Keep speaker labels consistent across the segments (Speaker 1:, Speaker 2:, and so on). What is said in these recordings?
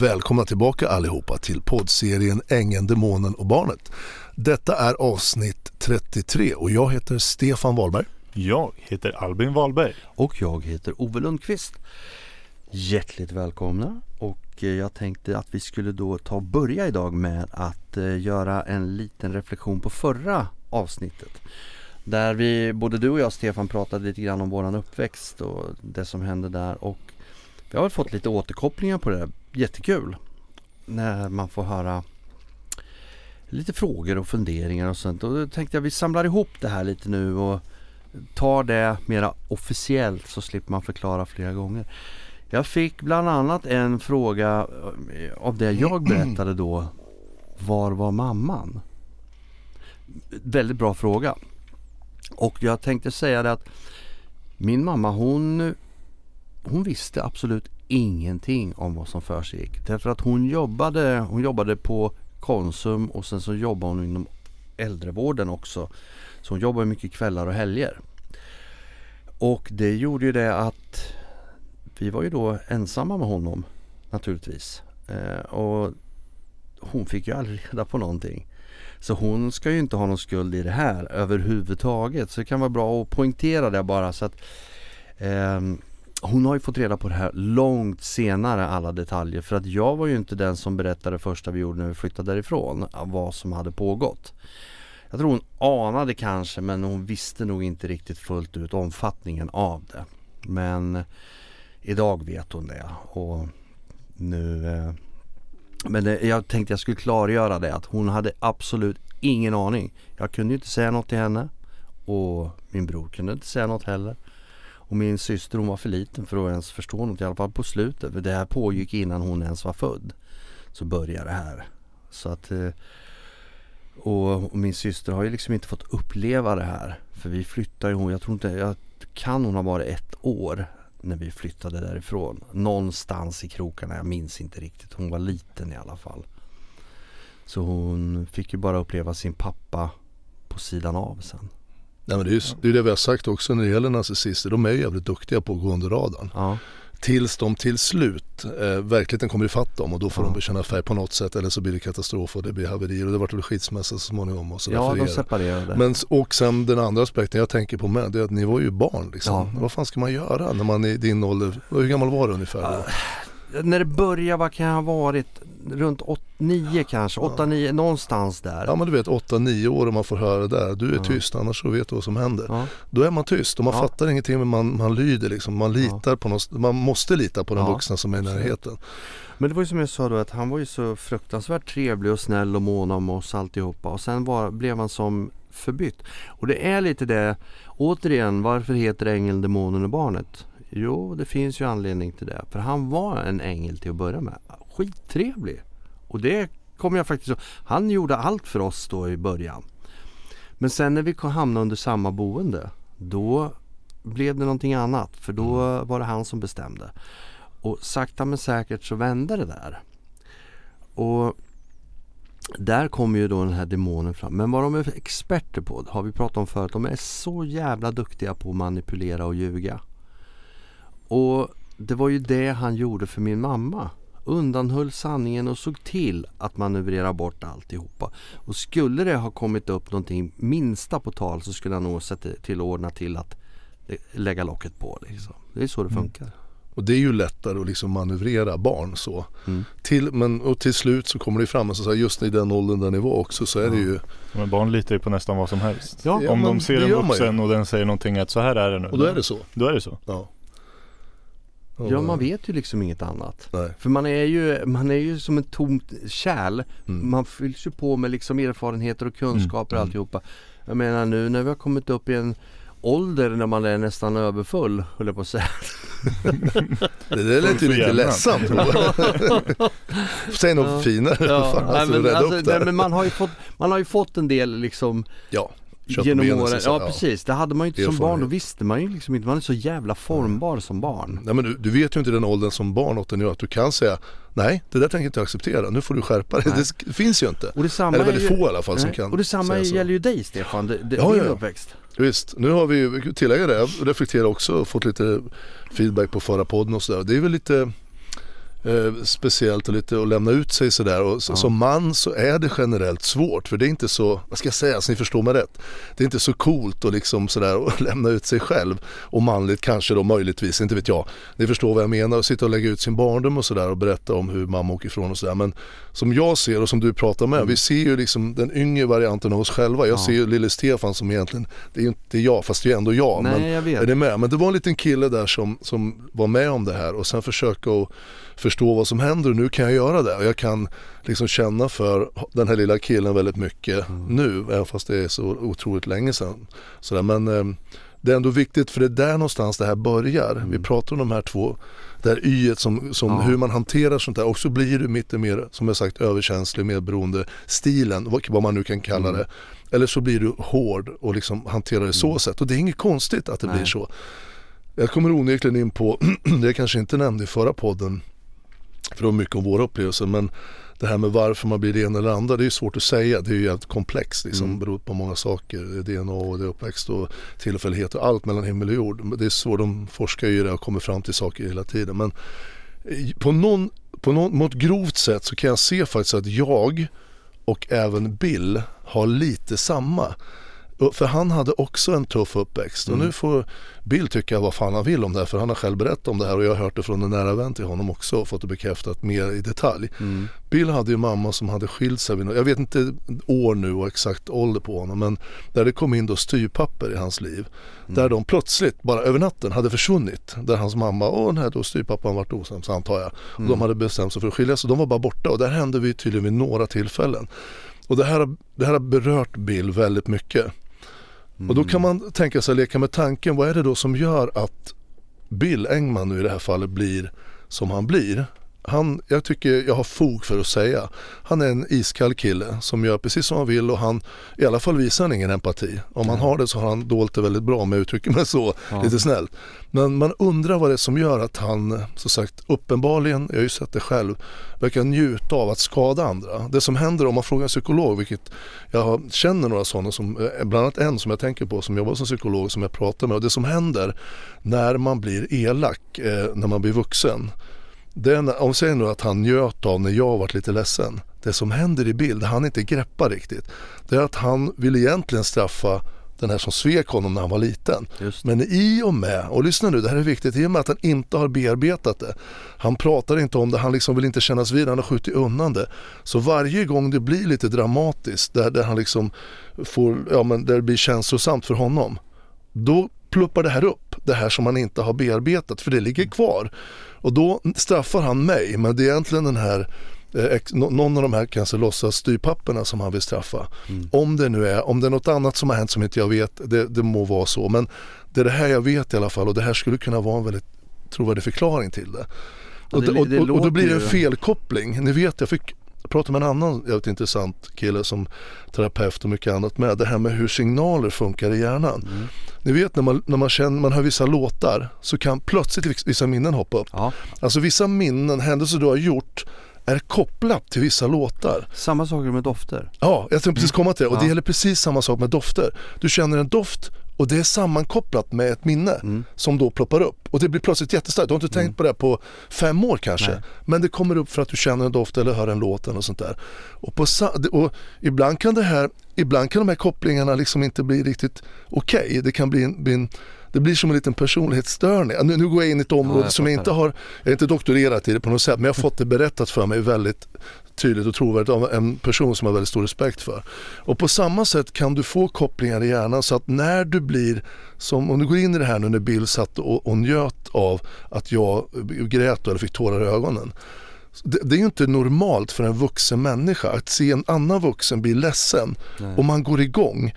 Speaker 1: Välkomna tillbaka allihopa till poddserien Ängeln, Demonen och Barnet. Detta är avsnitt 33 och jag heter Stefan Wahlberg.
Speaker 2: Jag heter Albin Wahlberg.
Speaker 3: Och jag heter Ove Lundqvist. Hjärtligt välkomna och eh, jag tänkte att vi skulle då ta och börja idag med att eh, göra en liten reflektion på förra avsnittet. Där vi, både du och jag Stefan pratade lite grann om våran uppväxt och det som hände där och vi har fått lite återkopplingar på det. Jättekul. När man får höra lite frågor och funderingar och sånt. Och då tänkte jag vi samlar ihop det här lite nu och tar det mera officiellt så slipper man förklara flera gånger. Jag fick bland annat en fråga eh, av det jag berättade då. Var var mamman? Väldigt bra fråga. Och jag tänkte säga det att min mamma hon, hon visste absolut ingenting om vad som försiggick. Därför att hon jobbade, hon jobbade på Konsum och sen så jobbade hon inom äldrevården också. Så hon jobbade mycket kvällar och helger. Och det gjorde ju det att vi var ju då ensamma med honom naturligtvis. Eh, och hon fick ju aldrig reda på någonting. Så hon ska ju inte ha någon skuld i det här överhuvudtaget. Så det kan vara bra att poängtera det bara så att eh, hon har ju fått reda på det här långt senare alla detaljer för att jag var ju inte den som berättade det första vi gjorde när vi flyttade därifrån vad som hade pågått. Jag tror hon anade kanske men hon visste nog inte riktigt fullt ut omfattningen av det. Men idag vet hon det och nu eh, Men det, jag tänkte jag skulle klargöra det att hon hade absolut ingen aning. Jag kunde ju inte säga något till henne och min bror kunde inte säga något heller. Och min syster hon var för liten för att ens förstå något i alla fall på slutet. För det här pågick innan hon ens var född. Så började det här. Så att eh, och, och, min syster har ju liksom inte fått uppleva det här. För vi flyttade ju, jag tror inte, jag kan hon ha varit ett år när vi flyttade därifrån. Någonstans i krokarna, jag minns inte riktigt. Hon var liten i alla fall. Så hon fick ju bara uppleva sin pappa på sidan av sen.
Speaker 1: Nej, men det, är ju, det är det vi har sagt också när det gäller narcissister. De är ju jävligt duktiga på att gå under radarn.
Speaker 3: Ja.
Speaker 1: Tills de till slut, eh, verkligheten kommer ifatt dem och då får
Speaker 3: Ja.
Speaker 1: de bekänna färg på något sätt eller så blir det katastrof och det blir haverier och det vart väl skilsmässa så småningom och så
Speaker 3: Ja, de
Speaker 1: er.
Speaker 3: separerade.
Speaker 1: Men, och sen den andra aspekten jag tänker på med det är att ni var ju barn liksom.
Speaker 3: Ja.
Speaker 1: Vad fan ska man göra när man är i din ålder? Hur gammal var du ungefär då?
Speaker 3: När det började, vad kan jag ha varit? Runt 9 kanske, 8-9, någonstans där.
Speaker 1: Ja men du vet 8-9 år och man får höra det där. Du är
Speaker 3: Ja.
Speaker 1: tyst annars så vet du vad som händer.
Speaker 3: Ja.
Speaker 1: Då är man tyst och man
Speaker 3: Ja.
Speaker 1: fattar ingenting men man, man lyder liksom. Man litar på något, man måste lita på den
Speaker 3: Ja.
Speaker 1: vuxna som är i närheten.
Speaker 3: Men det var ju som jag sa då att han var ju så fruktansvärt trevlig och snäll och mån om oss alltihopa och sen var, blev han som förbytt. Och det är lite det, återigen varför heter ängeln, demonen och barnet? Jo, det finns ju anledning till det. För han var en ängel till att börja med. Skittrevlig. Och det kommer jag faktiskt ihåg. Han gjorde allt för oss då i början. Men sen när vi hamnade under samma boende då blev det någonting annat. För då var det han som bestämde. Och sakta men säkert så vände det där. Och där kommer ju då den här demonen fram. Men vad de är experter på, har vi pratat om förut, de är så jävla duktiga på att manipulera och ljuga. Och det var ju det han gjorde för min mamma. Undanhöll sanningen och såg till att manövrera bort alltihopa. Och skulle det ha kommit upp någonting minsta på tal så skulle han nog sätta till ordna till att lägga locket på. Liksom. Det är så det
Speaker 1: Mm.
Speaker 3: funkar.
Speaker 1: Och det är ju lättare att liksom manövrera barn så.
Speaker 3: Mm.
Speaker 1: Till, men, och till slut så kommer det fram, alltså, just i den åldern där ni var också så är det
Speaker 3: Ja.
Speaker 1: ju
Speaker 2: Men barn litar ju på nästan vad som helst.
Speaker 3: Ja,
Speaker 2: Om de ser
Speaker 1: det
Speaker 2: en vuxen och den säger någonting att så här är det nu.
Speaker 1: Och då är det så.
Speaker 2: Då är det så.
Speaker 1: Ja,
Speaker 3: Ja, man vet ju liksom inget annat.
Speaker 1: Nej.
Speaker 3: För man är ju, man är ju som ett tomt kärl.
Speaker 1: Mm.
Speaker 3: Man fylls ju på med liksom erfarenheter och kunskaper och
Speaker 1: Mm.
Speaker 3: alltihopa. Jag menar nu när vi har kommit upp i en ålder när man är nästan överfull, höll jag på att säga.
Speaker 1: Det där lät ju lite ledsamt. Säg något
Speaker 3: Ja.
Speaker 1: finare. Fan,
Speaker 3: nej,
Speaker 1: alltså,
Speaker 3: men, alltså, nej, men man har ju fått, man har ju fått en del liksom
Speaker 1: Ja, kött
Speaker 3: genom åren. Ja precis, det hade man ju inte som barn. Då visste man ju liksom inte, man är så jävla formbar som barn.
Speaker 1: Nej men du, du vet ju inte den åldern som barn åt att du kan säga Nej det där tänker jag inte acceptera, nu får du skärpa dig.
Speaker 3: Nej.
Speaker 1: Det finns ju inte.
Speaker 3: Och detsamma
Speaker 1: Eller
Speaker 3: är
Speaker 1: väldigt
Speaker 3: ju,
Speaker 1: få i alla fall som
Speaker 3: nej,
Speaker 1: kan
Speaker 3: Och detsamma gäller ju dig Stefan, det, det,
Speaker 1: Ja,
Speaker 3: din
Speaker 1: ja,
Speaker 3: uppväxt.
Speaker 1: Visst, nu har vi tillägga det, jag reflekterar också och fått lite feedback på förra podden och sådär. Det är väl lite eh, speciellt och lite att lämna ut sig sådär. Och så,
Speaker 3: Ja.
Speaker 1: Som man så är det generellt svårt för det är inte så, vad ska jag säga så ni förstår mig rätt. Det är inte så coolt att liksom sådär att lämna ut sig själv och manligt kanske då möjligtvis, inte vet jag. Ni förstår vad jag menar, att sitta och lägga ut sin barndom och sådär och berätta om hur mamma åker ifrån och sådär. Men som jag ser och som du pratar med, vi ser ju liksom den yngre varianten av oss själva. Jag
Speaker 3: Ja.
Speaker 1: ser ju lille Stefan som egentligen, det är ju inte jag fast det är ändå jag.
Speaker 3: Nej,
Speaker 1: men,
Speaker 3: jag vet.
Speaker 1: Är ni med? Men det var en liten kille där som, som var med om det här och sen försöka att förstå vad som händer och nu kan jag göra det och jag kan liksom känna för den här lilla killen väldigt mycket
Speaker 3: Mm.
Speaker 1: nu, även fast det är så otroligt länge sedan. Sådär, men eh, det är ändå viktigt för det är där någonstans det här börjar. Vi pratar om de här två, det här yet som, som
Speaker 3: Mm. Ja.
Speaker 1: hur man hanterar sånt där och så blir du mitt i mer, som jag sagt, överkänslig, medberoende stilen, vad, vad man nu kan kalla
Speaker 3: Mm.
Speaker 1: det. Eller så blir du hård och liksom hanterar det så sätt och det är inget konstigt att det
Speaker 3: Nej.
Speaker 1: blir så. Jag kommer onekligen in på, det jag kanske inte nämnde i förra podden, för det var mycket om våra upplevelser, men det här med varför man blir det ena eller andra, det är svårt att säga. Det är ju jävligt komplext, liksom,
Speaker 3: Mm.
Speaker 1: beror på många saker. DNA och det uppväxt och tillfällighet och allt mellan himmel och jord. Det är så, de forskar ju det och kommer fram till saker hela tiden. Men i- på, någon, på någon, något grovt sätt så kan jag se faktiskt att jag och även Bill har lite samma. Och- För han hade också en tuff uppväxt och
Speaker 3: Mm.
Speaker 1: nu får Bill tycka vad fan han vill om det här för han har själv berättat om det här och jag har hört det från en nära vän till honom också och fått det bekräftat mer i detalj.
Speaker 3: Mm.
Speaker 1: Bill hade ju mamma som hade skilt sig, jag vet inte år nu och exakt ålder på honom men där det kom in då styrpapper i hans liv. Där de plötsligt, bara över natten, hade försvunnit. Där hans mamma och den här då styrpappan varit osams antar jag. Och de hade bestämt sig för att skiljas och de var bara borta och där hände vi tydligen vid några tillfällen. Och det här, det här har berört Bill väldigt mycket. Och då kan man tänka sig, leka med tanken, vad är det då som gör att Bill Engman nu i det här fallet blir som han blir? Han, jag tycker jag har fog för att säga, han är en iskall kille som gör precis som han vill och han, i alla fall visar han ingen empati. Om han har det så har han dolt det väldigt bra om jag uttrycker mig så,
Speaker 3: Ja.
Speaker 1: lite snällt. Men man undrar vad det är som gör att han, så sagt, uppenbarligen, jag har ju sett det själv, verkar njuta av att skada andra. Det som händer om man frågar en psykolog, vilket jag känner några sådana, som, eh, bland annat en som jag tänker på som jobbar som psykolog som jag pratar med och det som händer när man blir elak, eh, när man blir vuxen. Det när- om säger nu att han njöt av när jag varit lite ledsen. Det som händer i bild, det han inte greppar riktigt, det är att han vill egentligen straffa den här som svek honom när han var liten.
Speaker 3: Just
Speaker 1: Men i och med, och lyssna nu det här är viktigt, i och med att han inte har bearbetat det. Han pratar inte om det, han liksom vill inte kännas vid, han har skjutit undan det. Så varje gång det blir lite dramatiskt, där, där han liksom får, ja men där det blir känslosamt för honom. Då pluppar det här upp, det här som han inte har bearbetat, för det ligger kvar. Och då straffar han mig, men det är egentligen den här eh, någon av de här kanske låtsas styrpapperna som han vill straffa. Om det nu är, om det är något annat som har hänt som inte jag vet, det, det må vara så. Men det är det här jag vet i alla fall och det här skulle kunna vara en väldigt trovärdig förklaring till det. Och,
Speaker 3: det-
Speaker 1: det, och,
Speaker 3: det
Speaker 1: och, och då blir det en felkoppling. Ni vet, jag fick prata med en annan jävligt intressant kille som terapeut och mycket annat med. Det här med hur signaler funkar i hjärnan.
Speaker 3: Mm.
Speaker 1: Ni vet när man, när man känner, man hör vissa låtar så kan plötsligt vissa minnen hoppa upp.
Speaker 3: Ja,
Speaker 1: Alltså vissa minnen, händelser du har gjort är kopplat till vissa låtar.
Speaker 3: samma saker med dofter.
Speaker 1: Ja, jag tänkte precis komma till det. Och det
Speaker 3: Ja.
Speaker 1: gäller precis samma sak med dofter. Du känner en doft och det är sammankopplat med ett minne
Speaker 3: Mm.
Speaker 1: som då ploppar upp. Och det blir plötsligt jättestarkt. Du har inte tänkt på det på fem år kanske.
Speaker 3: Nej.
Speaker 1: Men det kommer upp för att du känner en doft eller hör en låt eller sånt där. Och, på, och ibland kan det här, ibland kan de här kopplingarna liksom inte bli riktigt okej. Det kan bli en, bli en det blir som en liten personlighetsstörning. Nu, nu går jag in i ett område
Speaker 3: jag
Speaker 1: som jag inte har, jag är inte doktorerat i det på något sätt, men jag har fått det berättat för mig väldigt tydligt och trovärdigt av en person som jag har väldigt stor respekt för. Och på samma sätt kan du få kopplingar i hjärnan så att när du blir, som om du går in i det här nu när Bill satt och, och njöt av att jag grät eller fick tårar i ögonen. Det, det är ju inte normalt för en vuxen människa att se en annan vuxen bli ledsen
Speaker 3: Nej.
Speaker 1: och man går igång.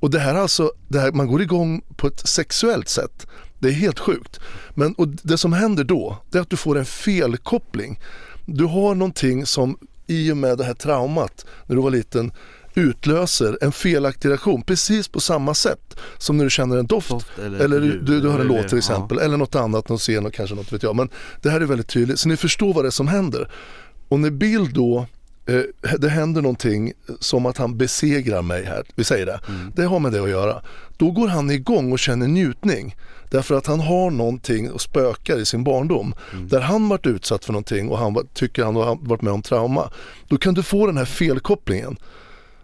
Speaker 1: Och det här alltså, det här, man går igång på ett sexuellt sätt. Det är helt sjukt. Men och det som händer då, det är att du får en felkoppling. Du har någonting som i och med det här traumat när du var liten utlöser en felaktig reaktion precis på samma sätt som när du känner en doft
Speaker 3: Doft eller,
Speaker 1: eller du, du, du hör en låt till exempel, eller något annat, någon scen och kanske något vet jag. Men det här är väldigt tydligt, så ni förstår vad det är som händer. Och när Bill då eh, det händer någonting som att han besegrar mig här, vi säger det.
Speaker 3: Mm.
Speaker 1: Det har med det att göra. Då går han igång och känner njutning. Därför att han har någonting och spökar i sin barndom.
Speaker 3: Mm.
Speaker 1: Där han varit utsatt för någonting och han var- tycker han har varit med om trauma. Då kan du få den här felkopplingen.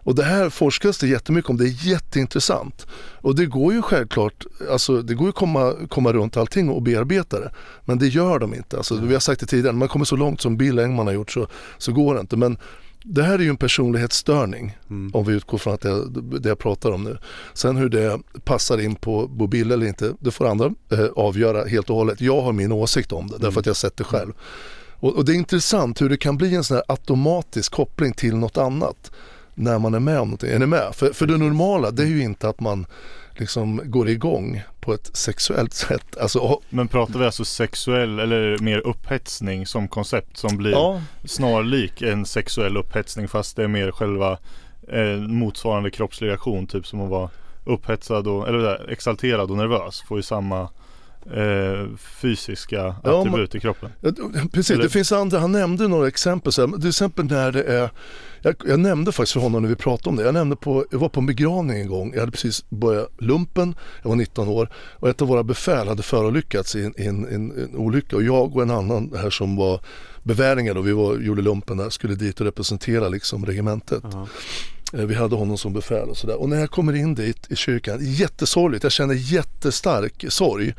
Speaker 1: Och det här forskas det jättemycket om, det är jätteintressant. Och det går ju självklart, alltså det går ju komma, komma runt allting och bearbeta det. Men det gör de inte. Alltså, vi har sagt det tidigare, när man kommer så långt som Bill Engman har gjort så, så går det inte. Men det här är ju en personlighetsstörning
Speaker 3: Mm.
Speaker 1: om vi utgår från att det, det jag pratar om nu. Sen hur det passar in på, Bill eller inte, det får andra eh, avgöra helt och hållet. Jag har min åsikt om det därför att jag har sett det själv. Och, och det är intressant hur det kan bli en sån här automatisk koppling till något annat när man är med om någonting. Är ni med? För, för det normala det är ju inte att man liksom går igång på ett sexuellt sätt. Alltså,
Speaker 2: Men pratar vi alltså sexuell eller mer upphetsning som koncept som blir
Speaker 1: ja,
Speaker 2: snarlik en sexuell upphetsning fast det är mer själva eh, motsvarande kroppslig reaktion typ som att vara upphetsad och, eller där, exalterad och nervös får ju samma eh, fysiska
Speaker 1: Ja,
Speaker 2: attribut i kroppen.
Speaker 1: Ja, Precis,
Speaker 2: Eller-
Speaker 1: det finns andra, han nämnde några exempel. Så här, till exempel när det är, jag, jag nämnde faktiskt för honom när vi pratade om det, jag nämnde på, jag var på en begravning en gång, jag hade precis börjat lumpen, jag var 19 år och ett av våra befäl hade förolyckats i en, en, en, en olycka och jag och en annan här som var beväringar då, vi var, gjorde lumpen där, skulle dit och representera liksom regementet.
Speaker 3: Ja.
Speaker 1: Eh, Vi hade honom som befäl och sådär. Och när jag kommer in dit i kyrkan, jättesorgligt, jag känner jättestark sorg.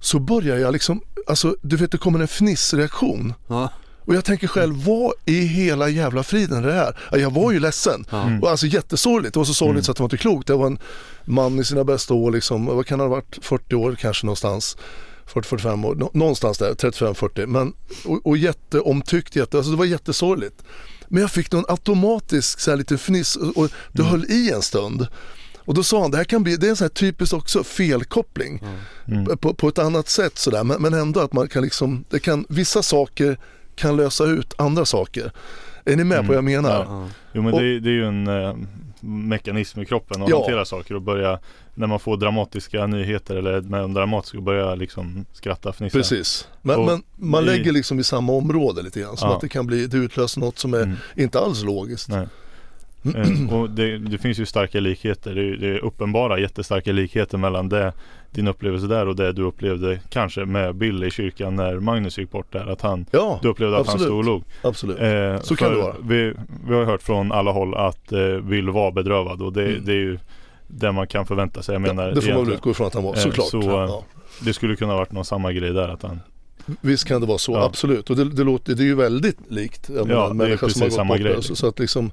Speaker 1: Så börjar jag liksom, alltså du vet det kommer en fnissreaktion.
Speaker 3: Ja.
Speaker 1: Och jag tänker själv, vad i hela jävla friden är det här? Ja, Jag var ju ledsen.
Speaker 3: Ja.
Speaker 1: Och alltså jättesorgligt, det var så sorgligt
Speaker 2: Mm.
Speaker 1: så att det var inte klokt. Det var en man i sina bästa år, liksom, vad kan han ha varit, 40 år kanske någonstans. 40-45 år, Nå- någonstans där, 35-40. Men, och, och jätteomtyckt, jätte, alltså det var jättesorgligt. Men jag fick någon automatisk så här, liten fniss och, och det
Speaker 2: Mm.
Speaker 1: höll i en stund. Och då sa han, det här kan bli, det är en sån här typiskt också felkoppling
Speaker 2: Mm.
Speaker 1: på, på ett annat sätt sådär. Men, men ändå att man kan liksom, det kan, vissa saker kan lösa ut andra saker. Är ni med på vad jag menar?
Speaker 2: Ja. Jo men
Speaker 1: Och-
Speaker 2: det, är- det är ju en eh, mekanism i kroppen att
Speaker 1: Ja.
Speaker 2: hantera saker och börja när man får dramatiska nyheter eller med de dramatiska börja liksom skratta, fnissa.
Speaker 1: Precis. Men,
Speaker 2: Och
Speaker 1: men man
Speaker 2: i-
Speaker 1: lägger liksom i samma område lite grann. Som
Speaker 2: Ja.
Speaker 1: att det kan bli, det utlöser något som är
Speaker 2: Mm.
Speaker 1: inte alls logiskt.
Speaker 2: Nej. Eh, och det, det finns ju starka likheter. Det är, det är uppenbara jättestarka likheter mellan det, din upplevelse där och det du upplevde kanske med Bill i kyrkan när Magnus gick bort där. Att han,
Speaker 1: Ja,
Speaker 2: du upplevde att han
Speaker 1: absolut.
Speaker 2: stod och log.
Speaker 1: absolut.
Speaker 2: Eh,
Speaker 1: Så kan det vara.
Speaker 2: Vi, vi har hört från alla håll att eh, Bill var bedrövad och det,
Speaker 1: Mm.
Speaker 2: det är ju det man kan förvänta sig. Jag menar,
Speaker 1: det får man väl utgå ifrån att han var,
Speaker 2: Eh,
Speaker 1: såklart.
Speaker 2: så,
Speaker 1: ja.
Speaker 2: det skulle kunna varit någon samma grej där att han
Speaker 1: Visst kan det vara så,
Speaker 2: Ja.
Speaker 1: absolut. Och det, det, låter, det är ju väldigt likt. Jag menar,
Speaker 2: det är
Speaker 1: som
Speaker 2: precis
Speaker 1: gått
Speaker 2: samma grej.
Speaker 1: Så, så att liksom,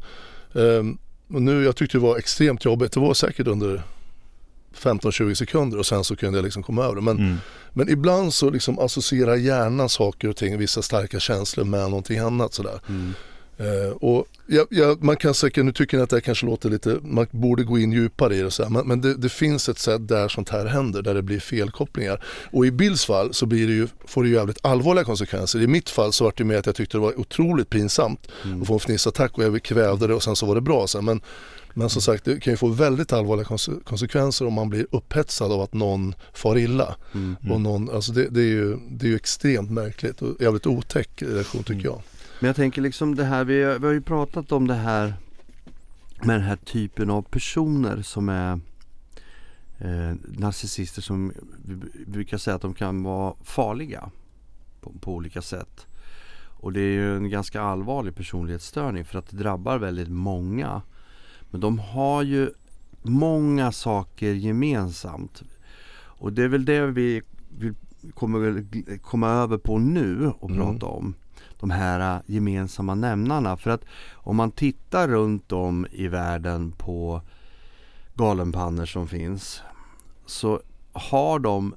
Speaker 1: ehm, och nu, jag tyckte det var extremt jobbigt. Det var säkert under 15-20 sekunder och sen så kunde jag liksom komma över det. Men,
Speaker 2: mm.
Speaker 1: men ibland så liksom associerar hjärnan saker och ting, vissa starka känslor med någonting annat sådär.
Speaker 3: Mm.
Speaker 1: Eh, och jag, jag, man kan säkert, nu tycker jag att det här kanske låter lite, man borde gå in djupare i det så här, men, men det, det finns ett sätt där sånt här händer, där det blir felkopplingar. Och i Bills fall så blir det ju, får det ju jävligt allvarliga konsekvenser. I mitt fall så var det med att jag tyckte det var otroligt pinsamt
Speaker 3: Mm.
Speaker 1: att få en fnissattack och jag kvävde det och sen så var det bra sen. Men, men som sagt, det kan ju få väldigt allvarliga konse- konsekvenser om man blir upphetsad av att någon far illa.
Speaker 3: Mm.
Speaker 1: Och någon, alltså det, det, är ju, det är ju extremt märkligt och jävligt otäck reaktion tycker jag.
Speaker 3: Men jag tänker liksom det här, vi har, vi har ju pratat om det här med den här typen av personer som är eh, narcissister som vi vi brukar säga att de kan vara farliga på, på olika sätt. Och det är ju en ganska allvarlig personlighetsstörning för att det drabbar väldigt många. Men de har ju många saker gemensamt. Och det är väl det vi kommer komma över på nu och
Speaker 1: Mm.
Speaker 3: prata om. De här äh, gemensamma nämnarna. För att om man tittar runt om i världen på galenpannor som finns så har de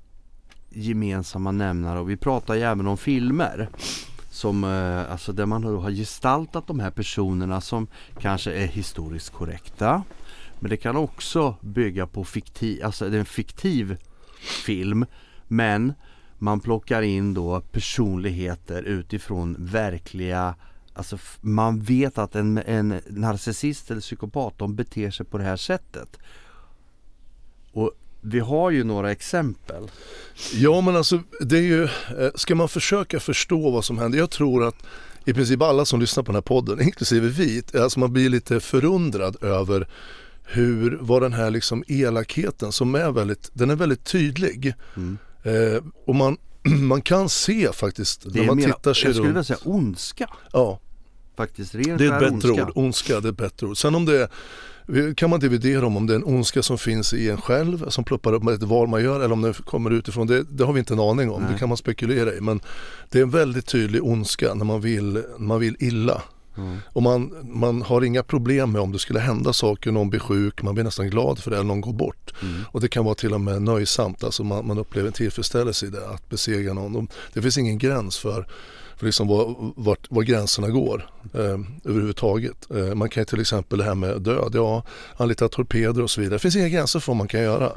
Speaker 3: gemensamma nämnare och vi pratar ju även om filmer som, eh, alltså där man har gestaltat de här personerna som kanske är historiskt korrekta. Men det kan också bygga på fiktiv, alltså det är en fiktiv film men man plockar in då personligheter utifrån verkliga Alltså man vet att en, en narcissist eller psykopat de beter sig på det här sättet. Och vi har ju några exempel.
Speaker 1: Ja men alltså det är ju, eh, ska man försöka förstå vad som händer, jag tror att i princip alla som lyssnar på den här podden, inklusive vi, alltså man blir lite förundrad över hur, vad den här liksom elakheten som är väldigt, den är väldigt tydlig.
Speaker 3: Mm.
Speaker 1: Eh, och man, man kan se faktiskt när
Speaker 3: är
Speaker 1: man
Speaker 3: mera,
Speaker 1: tittar sig
Speaker 3: jag skulle
Speaker 1: runt.
Speaker 3: vilja säga ondska
Speaker 1: Ja,
Speaker 3: faktiskt.
Speaker 1: Det är ett bättre
Speaker 3: ondska.
Speaker 1: ord. Ondska, det är ett bättre ord. Sen om det är, kan man dividera om om det är en ondska som finns i en själv som ploppar upp med ett val man gör eller om den kommer utifrån. Det, det har vi inte en aning om,
Speaker 3: Nej.
Speaker 1: det kan man spekulera i. Men det är en väldigt tydlig ondska när man vill, när man vill illa.
Speaker 3: Mm.
Speaker 1: Och man, man har inga problem med om det skulle hända saker, någon blir sjuk, man blir nästan glad för det eller någon går bort.
Speaker 3: Mm.
Speaker 1: Och det kan vara till och med nöjsamt, alltså man, man upplever en tillfredsställelse i det, att besegra någon. Det finns ingen gräns för, för liksom var, vart, var gränserna går eh, överhuvudtaget. Eh, man kan ju till exempel det här med död, ja, anlita torpeder och så vidare. Det finns inga gränser för vad man kan göra.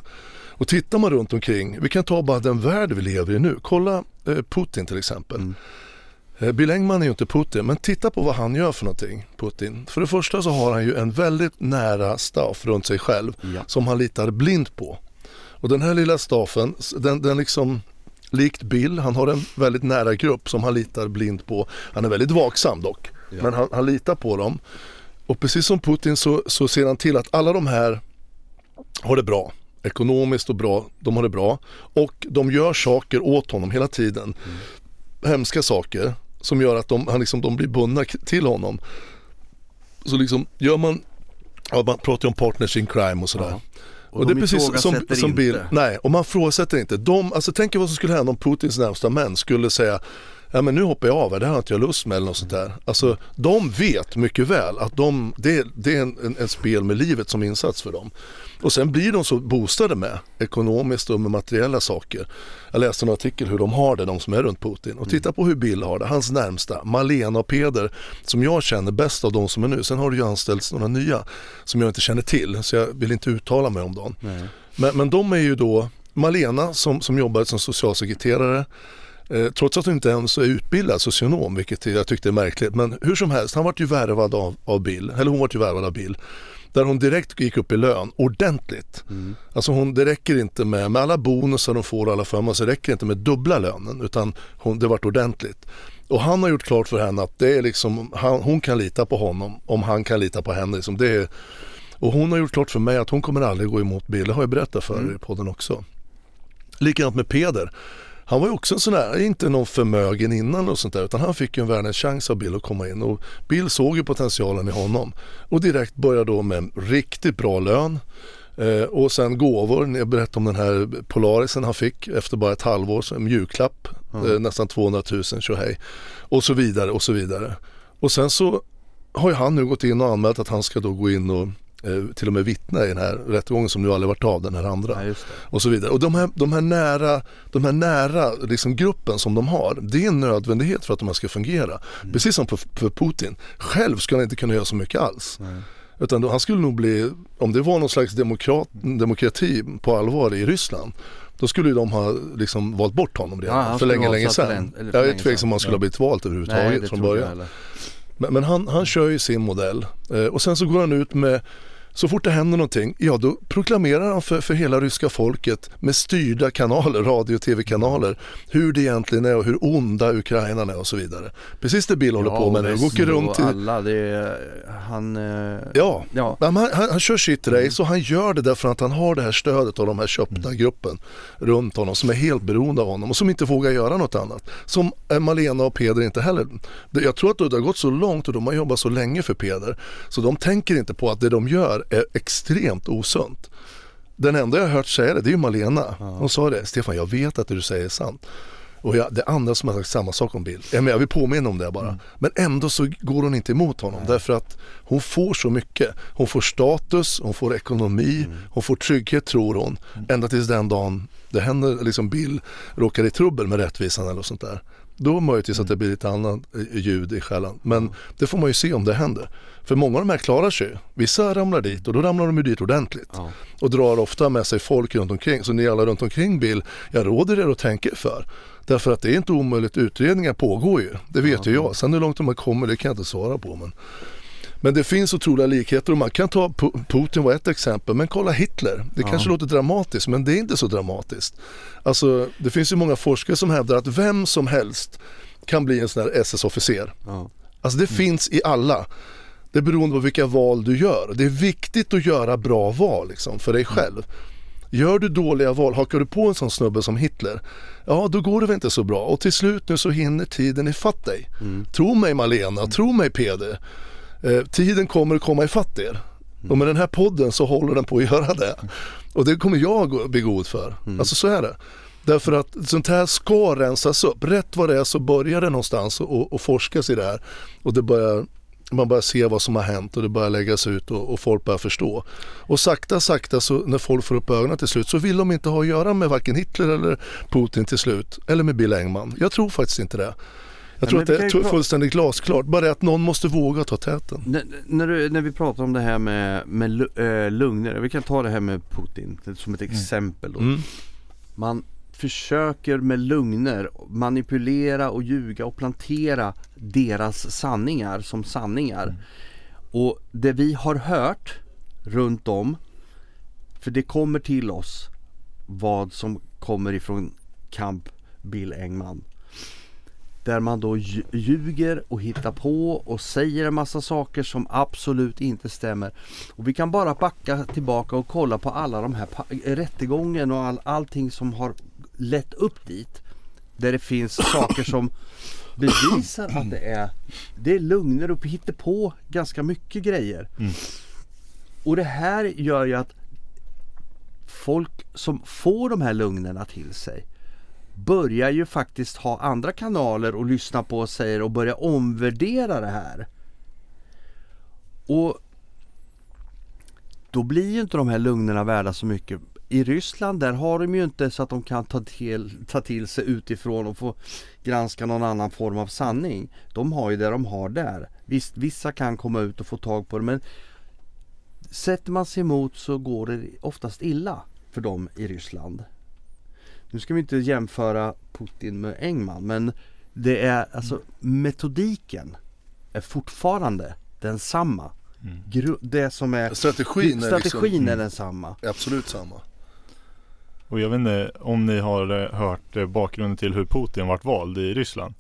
Speaker 1: Och tittar man runt omkring, vi kan ta bara den värld vi lever i nu. Kolla eh, Putin till exempel.
Speaker 3: Mm.
Speaker 1: Eh, Bill Engman är ju inte Putin, men titta på vad han gör för någonting, Putin. För det första så har han ju en väldigt nära staff runt sig själv
Speaker 3: Ja.
Speaker 1: som han litar blint på. Och den här lilla staffen, den, den liksom likt Bill, han har en väldigt nära grupp som han litar blint på. Han är väldigt vaksam dock,
Speaker 3: Ja.
Speaker 1: men han, han litar på dem. Och precis som Putin så, så ser han till att alla de här har det bra. Ekonomiskt och bra, de har det bra. Och de gör saker åt honom hela tiden. Hemska saker som gör att de, han liksom, de blir bundna till honom. Så liksom gör man, ja, man pratar ju om partners in crime och sådär.
Speaker 3: Ja.
Speaker 1: Och,
Speaker 3: Och
Speaker 1: det
Speaker 3: de
Speaker 1: är precis som, som Bill,
Speaker 3: inte.
Speaker 1: nej och man frågasätter inte. De, alltså tänk er vad som skulle hända om Putins närmsta män skulle säga Ja men nu hoppar jag av här, det har inte jag lust med eller något sånt där. Alltså de vet mycket väl att de, det, det är en, en, en spel med livet som insats för dem. Och sen blir de så boostade med ekonomiskt och med materiella saker. Jag läste en artikel hur de har det, de som är runt Putin. Och titta på hur Bill har det, hans närmsta, Malena och Peder, som jag känner bäst av de som är nu. Sen har det ju anställts några nya som jag inte känner till, så jag vill inte uttala mig om dem.
Speaker 3: Nej.
Speaker 1: Men, men de är ju då Malena som, som jobbar som socialsekreterare eh, trots att hon inte ens är utbildad socionom, vilket jag tyckte är märkligt. Men hur som helst, han vart ju värvad av, av Bill, eller hon vart ju värvad av Bill. Där hon direkt gick upp i lön ordentligt.
Speaker 3: Mm.
Speaker 1: Alltså hon, det räcker inte med, med alla bonusar de får och alla förmåner, så det räcker inte med dubbla lönen utan hon, det vart ordentligt. Och han har gjort klart för henne att det är liksom, han, hon kan lita på honom om han kan lita på henne. Liksom det är, och hon har gjort klart för mig att hon kommer aldrig gå emot Bill, det har jag berättat för er i podden också. Likadant med Peder. Han var ju också en sån där, inte någon förmögen innan och sånt där utan han fick ju en världens chans av Bill att komma in. Och Bill såg ju potentialen i honom. Och direkt började då med en riktigt bra lön. Eh, och sen gåvor, jag berättade om den här Polarisen han fick efter bara ett halvår, så en mjukklapp, eh, nästan 200 000 tjohej. Och så vidare och så vidare. Och sen så har ju han nu gått in och anmält att han ska då gå in och till och med vittna i den här rättegången som nu aldrig varit av den här andra
Speaker 3: Ja,
Speaker 1: och så vidare. Och de här, de här nära, de här nära liksom gruppen som de har, det är en nödvändighet för att de här ska fungera.
Speaker 3: Mm.
Speaker 1: Precis som för, för Putin. Själv skulle han inte kunna göra så mycket alls.
Speaker 3: Nej.
Speaker 1: Utan då, han skulle nog bli, om det var någon slags demokrat, demokrati på allvar i Ryssland, då skulle ju de ha liksom valt bort honom redan
Speaker 3: Ja, han
Speaker 1: för länge, länge sedan.
Speaker 3: för
Speaker 1: Jag är tveksam om han skulle
Speaker 3: Ja.
Speaker 1: ha blivit valt
Speaker 3: Nej,
Speaker 1: överhuvudtaget
Speaker 3: det
Speaker 1: från början. Men, men han, han kör ju sin modell eh, och sen så går han ut med så fort det händer någonting, ja då proklamerar han för, för hela ryska folket med styrda kanaler, radio och tv-kanaler, hur det egentligen är och hur onda Ukraina är och så vidare. Precis det Bill håller på med nu. åker runt till...
Speaker 3: alla, det är, han... eh,
Speaker 1: Ja,
Speaker 3: ja.
Speaker 1: han, han, han kör sitt race och han gör det därför att han har det här stödet av de här köpta gruppen runt honom som är helt beroende av honom och som inte vågar göra något annat. Som Malena och Peder inte heller. Jag tror att det har gått så långt och de har jobbat så länge för Peder så de tänker inte på att det de gör är extremt osunt. Den enda jag har hört säga det, det är ju Malena. Hon sa det, Stefan jag vet att det du säger är sant. Och jag, det är andra som har sagt samma sak om Bill. Jag, vill påminna om det bara. Men ändå så går hon inte emot honom därför att hon får så mycket. Hon får status, hon får ekonomi, hon får trygghet tror hon. Ända tills den dagen det händer, liksom Bill råkar i trubbel med rättvisan eller sånt där. Då möjligtvis att det blir lite annat eh, ljud i skällan. Men det får man ju se om det händer. För många av de här klarar sig. Vissa ramlar dit och då ramlar de ju dit ordentligt
Speaker 3: Ja.
Speaker 1: och drar ofta med sig folk runt omkring. Så ni alla runt omkring Bill, jag råder er att tänka er för. Därför att det är inte omöjligt, utredningar pågår ju. Det vet ju jag. Sen hur långt de har kommit det kan jag inte svara på. Men, men det finns otroliga likheter och man kan ta Pu- Putin var ett exempel men kolla Hitler. Det kanske låter dramatiskt men det är inte så dramatiskt. Alltså det finns ju många forskare som hävdar att vem som helst kan bli en sån här SS-officer.
Speaker 3: Ja.
Speaker 1: Alltså det finns i alla. Det är beroende på vilka val du gör. Det är viktigt att göra bra val liksom, för dig själv. Gör du dåliga val, hakar du på en sån snubbe som Hitler, ja då går det väl inte så bra. Och till slut nu så hinner tiden ifatt dig. Tro mig Malena, tro mig Peder. Eh, tiden kommer att komma ifatt er. Och med den här podden så håller den på att göra det. Och det kommer jag att bli god för. Alltså så är det. Därför att sånt här ska rensas upp. Rätt vad det är så börjar det någonstans och, och forskas i det här. Och det börjar, man börjar se vad som har hänt och det börjar läggas ut och, och folk börjar förstå. Och sakta sakta så när folk får upp ögonen till slut så vill de inte ha att göra med varken Hitler eller Putin till slut. Eller med Bill Engman. Jag tror faktiskt inte det. Jag tror att det är fullständigt glasklart. Bara det att någon måste våga ta täten.
Speaker 3: När, när, du, när vi pratar om det här med, med lu- eh, vi kan ta det här med Putin som ett exempel då.
Speaker 1: Mm.
Speaker 3: Man försöker med lugner manipulera och ljuga och plantera deras sanningar som sanningar. Och det vi har hört runt om, för det kommer till oss vad som kommer ifrån Camp Bill Engman. Där man då lj- ljuger och hittar på och säger en massa saker som absolut inte stämmer. Och vi kan bara backa tillbaka och kolla på alla de här rättegången och all, allting som har lett upp dit. Där det finns saker som bevisar att det är, det är lugner och på ganska mycket grejer.
Speaker 2: Mm.
Speaker 3: Och det här gör ju att folk som får de här lugnerna till sig börjar ju faktiskt ha andra kanaler och lyssna på och säger och börja omvärdera det här. Och då blir ju inte de här lugnerna värda så mycket. I Ryssland där har de ju inte så att de kan ta till, ta till sig utifrån och få granska någon annan form av sanning. De har ju det de har där. Visst, vissa kan komma ut och få tag på det men sätter man sig emot så går det oftast illa för dem i Ryssland. Nu ska vi inte jämföra Putin med Engman men det är alltså metodiken är fortfarande densamma. Gru- det som är
Speaker 1: Strategin är
Speaker 3: strategin
Speaker 1: liksom,
Speaker 3: är densamma.
Speaker 1: absolut samma.
Speaker 2: Och jag vet inte om ni har eh, hört eh, bakgrunden till hur Putin vart vald i Ryssland.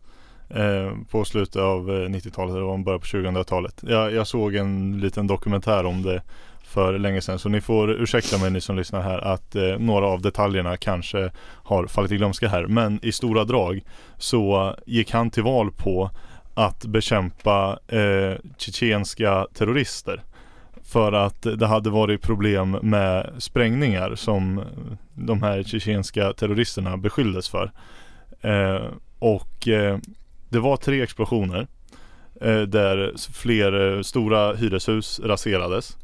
Speaker 2: Eh, på slutet av eh, 90-talet eller om början på 2000-talet. Jag, jag såg en liten dokumentär om det för länge sedan. Så ni får ursäkta mig ni som lyssnar här att eh, några av detaljerna kanske har fallit i glömska här. Men i stora drag så gick han till val på att bekämpa eh, tjetjenska terrorister. För att det hade varit problem med sprängningar som de här tjetjenska terroristerna beskylldes för. Eh, och eh, det var tre explosioner eh, där fler eh, stora hyreshus raserades.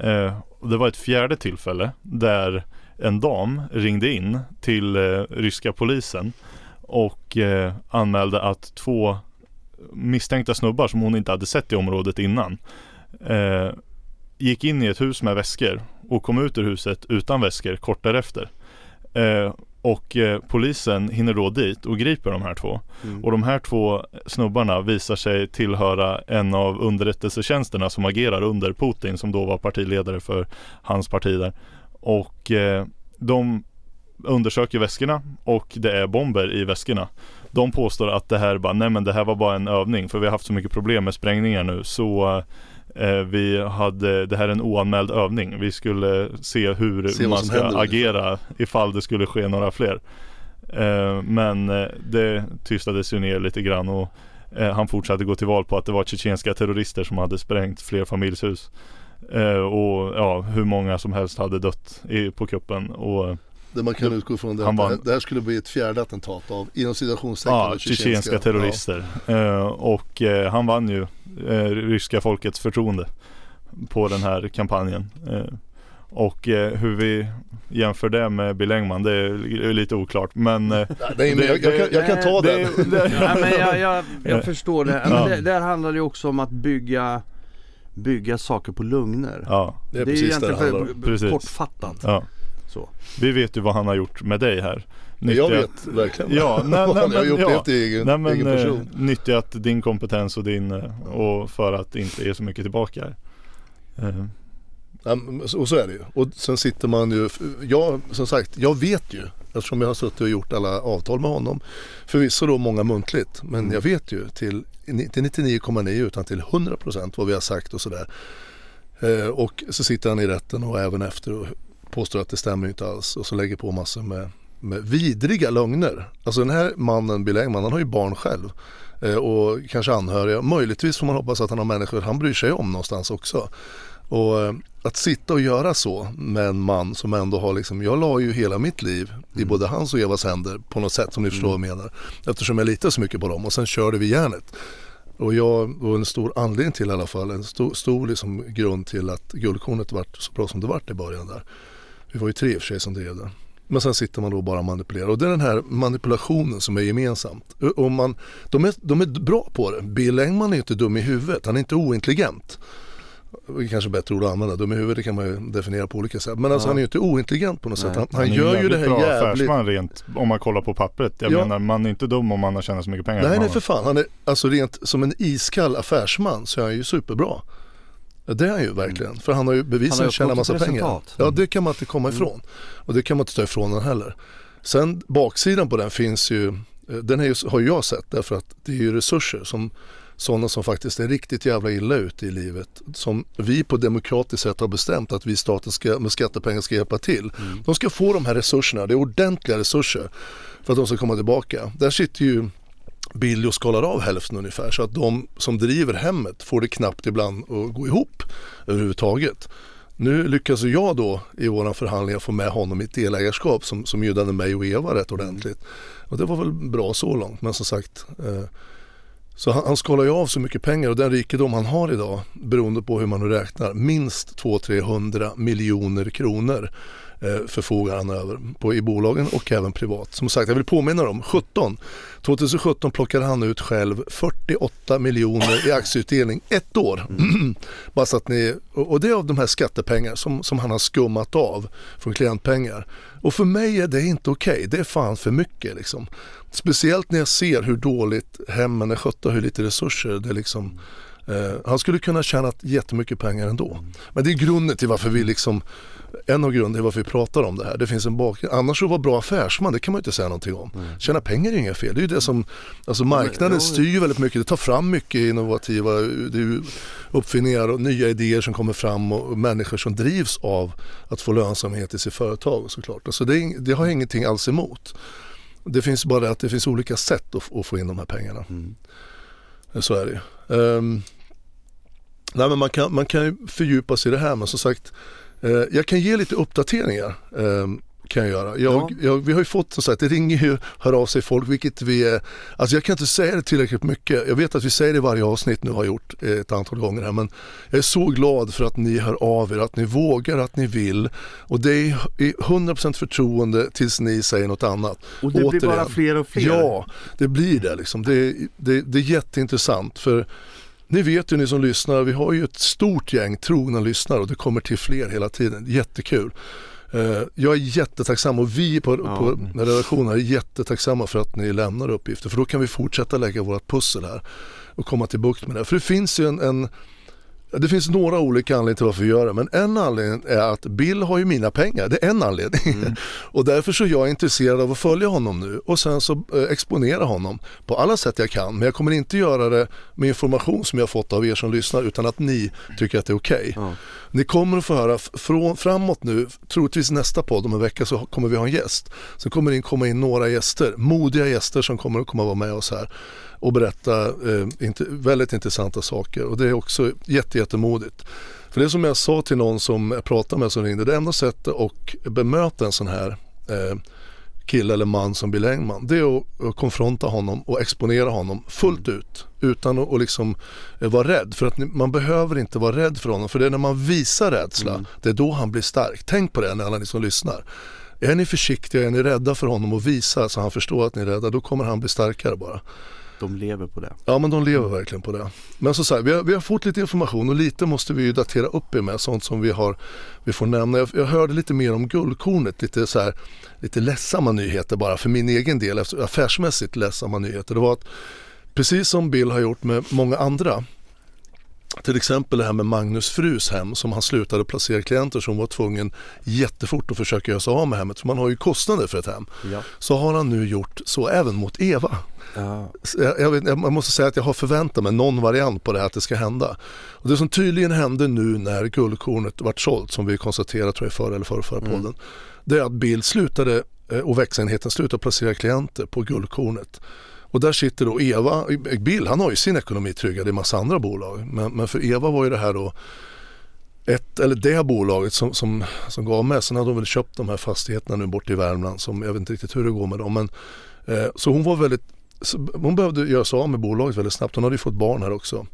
Speaker 2: Eh, och det var ett fjärde tillfälle där en dam ringde in till eh, ryska polisen och eh, anmälde att två misstänkta snubbar som hon inte hade sett i området innan eh, gick in i ett hus med väskor och kom ut ur huset utan väskor kort därefter. Eh, och eh, polisen hinner då dit och griper de här två.
Speaker 3: Mm.
Speaker 2: Och de här två snubbarna visar sig tillhöra en av underrättelsetjänsterna som agerar under Putin som då var partiledare för hans parti där. Och eh, de undersöker väskorna och det är bomber i väskorna. De påstår att det här bara, nej men det här var bara en övning för vi har haft så mycket problem med sprängningar nu så eh, vi hade, det här är en oanmäld övning. Vi skulle se hur
Speaker 1: Se
Speaker 2: man ska
Speaker 1: händer.
Speaker 2: agera ifall det skulle ske några fler. Eh, men eh, det tystades ju ner lite grann och eh, han fortsatte gå till val på att det var tjetjenska terrorister som hade sprängt fler familjshus. Eh, och ja, hur många som helst hade dött i, på kuppen. Och
Speaker 1: Det man kan utgå från det
Speaker 2: Han vann.
Speaker 1: det här- det skulle bli ett fjärde attentat av inom citationstecken
Speaker 2: ja, tjetjenska terrorister. Eh, och eh, han vann ju eh, ryska folkets förtroende på den här kampanjen. Och eh, hur vi jämför det med Bill Engman, det är lite oklart. Men eh,
Speaker 1: Ja, nej, men jag, jag, kan, jag kan ta
Speaker 2: det,
Speaker 1: den.
Speaker 2: det,
Speaker 3: Ja, men jag, jag, jag förstår det. Men
Speaker 2: Ja.
Speaker 3: det. Där handlar det ju också om att bygga Bygga saker på lugner.
Speaker 2: ja,
Speaker 1: Det är
Speaker 3: det är ju
Speaker 1: precis det det
Speaker 3: egentligen
Speaker 1: handlar om.
Speaker 3: för,
Speaker 2: Precis.
Speaker 3: kortfattat.
Speaker 2: ja.
Speaker 3: Så.
Speaker 2: Vi vet ju vad han har gjort med dig här.
Speaker 1: Men jag
Speaker 2: Nyttjat-
Speaker 1: vet verkligen.
Speaker 2: Ja, nej, nej,
Speaker 1: jag har
Speaker 2: men,
Speaker 1: upplevt
Speaker 2: ja.
Speaker 1: i egen,
Speaker 2: Nej men
Speaker 1: egen
Speaker 2: eh,
Speaker 1: person.
Speaker 2: nyttjat din kompetens och din eh, och för att inte ge så mycket tillbaka här. Eh,
Speaker 1: Ja, men och så är det ju. Och sen sitter man ju, jag som sagt, jag vet ju eftersom jag har suttit och gjort alla avtal med honom. Förvisso då många muntligt men
Speaker 3: Mm.
Speaker 1: jag vet ju till, till 99,9 utan till 100% vad vi har sagt och sådär. Eh, och så sitter han i rätten och även efter och påstår att det stämmer inte alls och så lägger på massor med, med vidriga lögner. Alltså den här mannen, Bill Engman, han har ju barn själv eh, och kanske anhöriga. Möjligtvis får man hoppas att han har människor han bryr sig om någonstans också. Och eh, att sitta och göra så med en man som ändå har liksom, jag la ju hela mitt liv i
Speaker 3: Mm.
Speaker 1: både hans och Evas händer på något sätt som ni förstår vad jag menar. Eftersom jag litar så mycket på dem och sen körde vi järnet. Och jag var en stor anledning till i alla fall, en stor, stor liksom grund till att guldkornet vart så bra som det vart i början där. Vi var ju tre i och för sig som drev det. Men sen sitter man då bara och manipulerar och det är den här manipulationen som är gemensamt. Och man, de, är, de är bra på det. Bill Engman är inte dum i huvudet, han är inte ointelligent. Det är kanske bättre ord att använda, dum i huvudet det kan man ju definiera på olika sätt. Men alltså
Speaker 3: Ja.
Speaker 1: han är ju inte ointelligent på något
Speaker 3: Nej.
Speaker 1: sätt. Han,
Speaker 2: Han
Speaker 1: han
Speaker 2: är
Speaker 1: gör ju det här
Speaker 2: bra
Speaker 1: jävligt...
Speaker 2: affärsman rent om man kollar på pappret. Jag
Speaker 1: Ja.
Speaker 2: menar man är inte dum om man har tjänat så mycket pengar.
Speaker 1: Nej, nej
Speaker 2: han
Speaker 1: för fan. Han är alltså rent som en iskall affärsman så är han ju superbra. Ja, Det är han ju verkligen. För han har ju
Speaker 3: Mm.
Speaker 1: Bevisligen tjänat massa pengar.
Speaker 3: Mm.
Speaker 1: Ja, det kan man inte komma ifrån. Och det kan man inte ta ifrån den heller. Sen baksidan på den finns ju, eh, den ju, har jag sett därför att det är ju resurser som sådana som faktiskt är riktigt jävla illa ute i livet. Som vi på demokratiskt sätt har bestämt att vi staten ska, med skattepengar ska hjälpa till.
Speaker 3: Mm.
Speaker 1: De ska få de här resurserna, det är ordentliga resurser för att de ska komma tillbaka. Där sitter ju Billy och skalar av hälften ungefär så att de som driver hemmet får det knappt ibland att gå ihop överhuvudtaget. Nu lyckas jag då i våran förhandlingar få med honom i ett delägarskap som, som gynnade mig och Eva rätt ordentligt. Och det var väl bra så långt men som sagt eh, så han, han skalar ju av så mycket pengar och den rikedom han har idag beroende på hur man nu räknar minst 200-300 miljoner kronor förfogar han över på, i bolagen och även privat. Som sagt, jag vill påminna om 17. 2017 plockade han ut själv 48 miljoner i aktieutdelning ett år. Bara så att ni, och, det är av de här skattepengar som, som han har skummat av från klientpengar. Och för mig är det inte okej, det är fan för mycket liksom. Speciellt när jag ser hur dåligt hemmen är skötta, hur lite resurser det liksom Eh, han skulle kunna tjäna jättemycket pengar ändå. Men det är grunden till varför vi liksom, en av grunderna till varför vi pratar om det här. Det finns en bakgrund. Annars att vara bra affärsman, det kan man ju inte säga någonting om. Tjäna pengar är inget fel. Det är ju det som, alltså marknaden styr ju väldigt mycket. Det tar fram mycket innovativa det uppfinningar och nya idéer som kommer fram och, människor som drivs av att få lönsamhet i sitt företag såklart. Alltså det, det har jag ingenting alls emot. Det finns bara att det finns olika sätt att, att få in de här pengarna.
Speaker 3: Mm.
Speaker 1: Så är det ju. Ehm, nej, men man, kan, man kan ju fördjupa sig i det här men som sagt eh, jag kan ge lite uppdateringar. ehm, kan jag göra. Jag,
Speaker 3: Ja.
Speaker 1: jag, vi har ju fått som sagt, det ringer ju, hör av sig folk vilket vi alltså jag kan inte säga det tillräckligt mycket. Jag vet att vi säger det i varje avsnitt nu har gjort eh, ett antal gånger här men jag är så glad för att ni hör av er, att ni vågar, att ni vill och det är i 100% förtroende tills ni säger något annat.
Speaker 3: Och det blir bara
Speaker 1: Återigen.
Speaker 3: fler och fler.
Speaker 1: Ja, det blir det liksom. Det, det, det är jätteintressant för ni vet ju ni som lyssnar, vi har ju ett stort gäng trogna lyssnare och det kommer till fler hela tiden. Jättekul. Eh, Jag är jättetacksam och vi på,
Speaker 3: Ja.
Speaker 1: på redaktionen är jättetacksamma för att ni lämnar uppgifter för då kan vi fortsätta lägga vårt pussel här och komma till bukt med det. För det finns ju en, en det finns några olika anledningar till varför vi gör det men en anledning är att Bill har ju mina pengar, det är en anledning. och därför så är jag intresserad av att följa honom nu och sen så eh, exponera honom på alla sätt jag kan. Men jag kommer inte göra det med information som jag fått av er som lyssnar utan att ni tycker att det är okej.
Speaker 3: Ja.
Speaker 1: Ni kommer att få höra från, framåt nu, troligtvis nästa podd om en vecka så kommer vi ha en gäst. Sen kommer det in, komma in några gäster, modiga gäster som kommer att komma vara med oss här och berätta eh, inte, väldigt intressanta saker och det är också jätte, jättemodigt. För det som jag sa till någon som jag pratade med som ringde, det enda sättet att bemöta en sån här eh, kille eller man som Bill Engman, det är att, att konfronta honom och exponera honom fullt ut utan att, att liksom eh, vara rädd. För att man behöver inte vara rädd för honom för det är när man visar rädsla, det är då han blir stark. Tänk på det när alla ni som lyssnar. Är ni försiktiga, är ni rädda för honom och visa så han förstår att ni är rädda, då kommer han bli starkare bara.
Speaker 3: De lever på det.
Speaker 1: Ja men de lever verkligen på det. Men som sagt, vi har, vi har fått lite information och lite måste vi ju datera upp er med sånt som vi har vi får nämna. Jag, jag hörde lite mer om guldkornet, lite så här, lite ledsamma nyheter bara för min egen del, affärsmässigt ledsamma nyheter. Det var att precis som Bill har gjort med många andra till exempel det här med Magnus frus hem som han slutade placera klienter som var tvungen jättefort att försöka göra sig av med hemmet för man har ju kostnader för ett hem.
Speaker 3: Ja.
Speaker 1: Så har han nu gjort så även mot Eva.
Speaker 3: Ja.
Speaker 1: Jag, jag, vet, jag måste säga att jag har förväntat mig någon variant på det här att det ska hända. Och det som tydligen hände nu när guldkornet vart sålt, som vi konstaterade tror jag förra eller förra, förra podden, det är att Bill slutade eh, och växenheten slutade placera klienter på guldkornet. Och där sitter då Eva, Bill han har ju sin ekonomi tryggad i massa andra bolag. Men, men för Eva var ju det här då ett, eller det bolaget som, som, som gav mest. Sen hade hon väl köpt de här fastigheterna nu bort i Värmland som jag vet inte riktigt hur det går med dem. Men, eh, så hon var väldigt, hon behövde göra sig av med bolaget väldigt snabbt. Hon hade ju fått barn här också.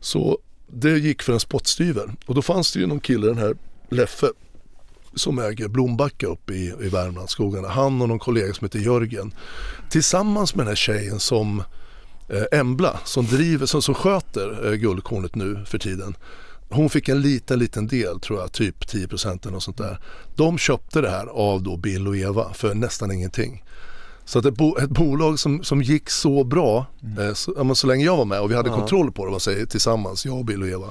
Speaker 1: Så det gick för en spottstyver. Och då fanns det ju någon kille, den här Leffe, som äger Blombacka uppe i, i Värmlandsskogarna. Han och någon kollega som heter Jörgen. Tillsammans med den här tjejen som eh, Embla som, driver, som, som sköter eh, guldkornet nu för tiden. Hon fick en liten, liten del tror jag, typ 10 procent eller något sånt där. De köpte det här av då Bill och Eva för nästan ingenting. Så att ett, bo, ett bolag som, som gick så bra, eh, så, så länge jag var med och vi hade
Speaker 3: Ja.
Speaker 1: kontroll på det, vad säger, tillsammans, jag och Bill och Eva,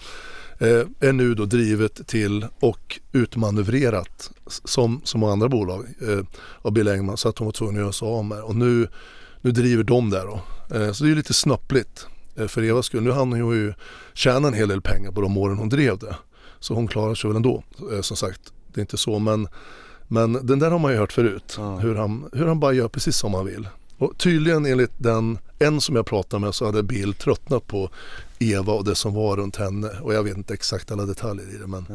Speaker 1: är nu då drivet till och utmanövrerat som många andra bolag eh, av Bill Engman så att de var tvungna att göra sig av med. Och nu, nu driver de där då. Eh, så det är lite snöpligt eh, för Evas skull. Nu hann hon ju tjäna en hel del pengar på de åren hon drev det. Så hon klarar sig väl ändå, eh, som sagt. Det är inte så men, men den där har man ju hört förut.
Speaker 3: Ja.
Speaker 1: Hur, han, hur han bara gör precis som han vill. Och tydligen enligt den, en som jag pratade med så hade Bill tröttnat på Eva och det som var runt henne. Och jag vet inte exakt alla detaljer i det men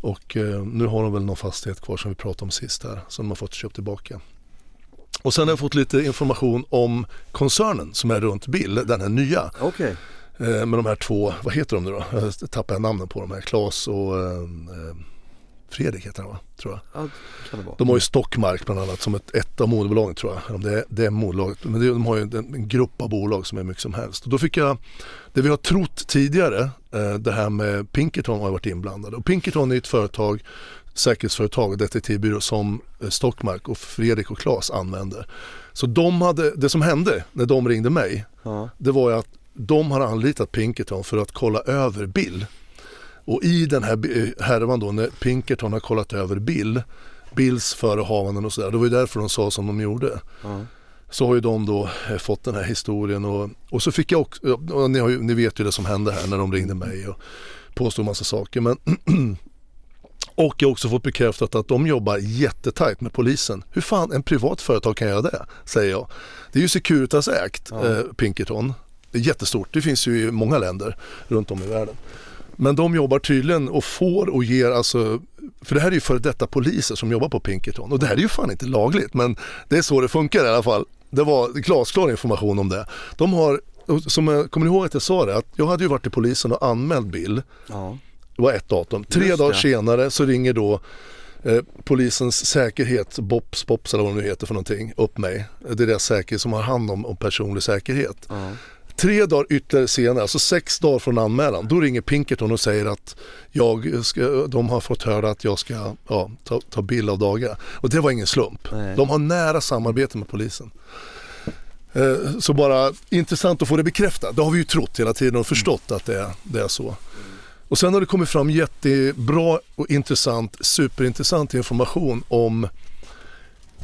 Speaker 1: och eh, nu har de väl någon fastighet kvar som vi pratade om sist här som de har fått köpt tillbaka. Och sen har jag fått lite information om koncernen som är runt Bill, den här nya.
Speaker 3: Okej.
Speaker 1: Eh, med de här två, vad heter de nu då? Jag tappar namnen på de här, Klas och eh, eh, Fredrik heter han va? Tror jag.
Speaker 3: Ja, kan det vara.
Speaker 1: De har ju Stockmark bland annat som ett, ett av moderbolagen tror jag. Det, är, det är moderbolaget. Men det, de har ju en, en grupp av bolag som är mycket som helst. Och då fick jag, det vi har trott tidigare, eh, det här med Pinkerton har varit inblandade. Och Pinkerton är ett företag, säkerhetsföretag, detektivbyrå som eh, Stockmark och Fredrik och Klas använder. Så de hade, det som hände när de ringde mig,
Speaker 3: Ja.
Speaker 1: det var ju att de har anlitat Pinkerton för att kolla över Bill. Och i den här bi- härvan då när Pinkerton har kollat över Bill, Bills förehavanden och sådär, det var ju därför de sa som de gjorde.
Speaker 3: Ja.
Speaker 1: Så har ju de då eh, fått den här historien och, och så fick jag också, ni, ju, ni vet ju det som hände här när de ringde mig och påstod massa saker. Men och jag har också fått bekräftat att de jobbar jättetajt med polisen. Hur fan en privat företag kan göra det? Säger jag. Det är ju Securitas ägt,
Speaker 3: Ja.
Speaker 1: eh, Pinkerton. Det är jättestort, det finns ju i många länder runt om i världen. Men de jobbar tydligen och får och ger alltså, för det här är ju före detta poliser som jobbar på Pinkerton och det här är ju fan inte lagligt men det är så det funkar i alla fall. Det var glasklar information om det. De har, som jag kommer ni ihåg att jag sa det, att jag hade ju varit i polisen och anmält Bill
Speaker 3: Ja.
Speaker 1: det var ett datum. Tre
Speaker 3: Just
Speaker 1: dagar
Speaker 3: det.
Speaker 1: senare så ringer då eh, polisens säkerhet, BOPS, BOPS eller vad det nu heter för någonting, upp mig. Det är deras säkerhet som har hand om, om personlig säkerhet.
Speaker 3: Ja.
Speaker 1: Tre dagar ytterligare senare, alltså sex dagar från anmälan, då ringer Pinkerton och säger att jag ska, de har fått höra att jag ska ja, ta, ta bild av dagar. Och det var ingen slump.
Speaker 3: Nej.
Speaker 1: De har nära samarbete med polisen. Eh, Så bara intressant att få det bekräftat. Det har vi ju trott hela tiden och förstått att det är, det är så. Och sen har det kommit fram jättebra och intressant, superintressant information om,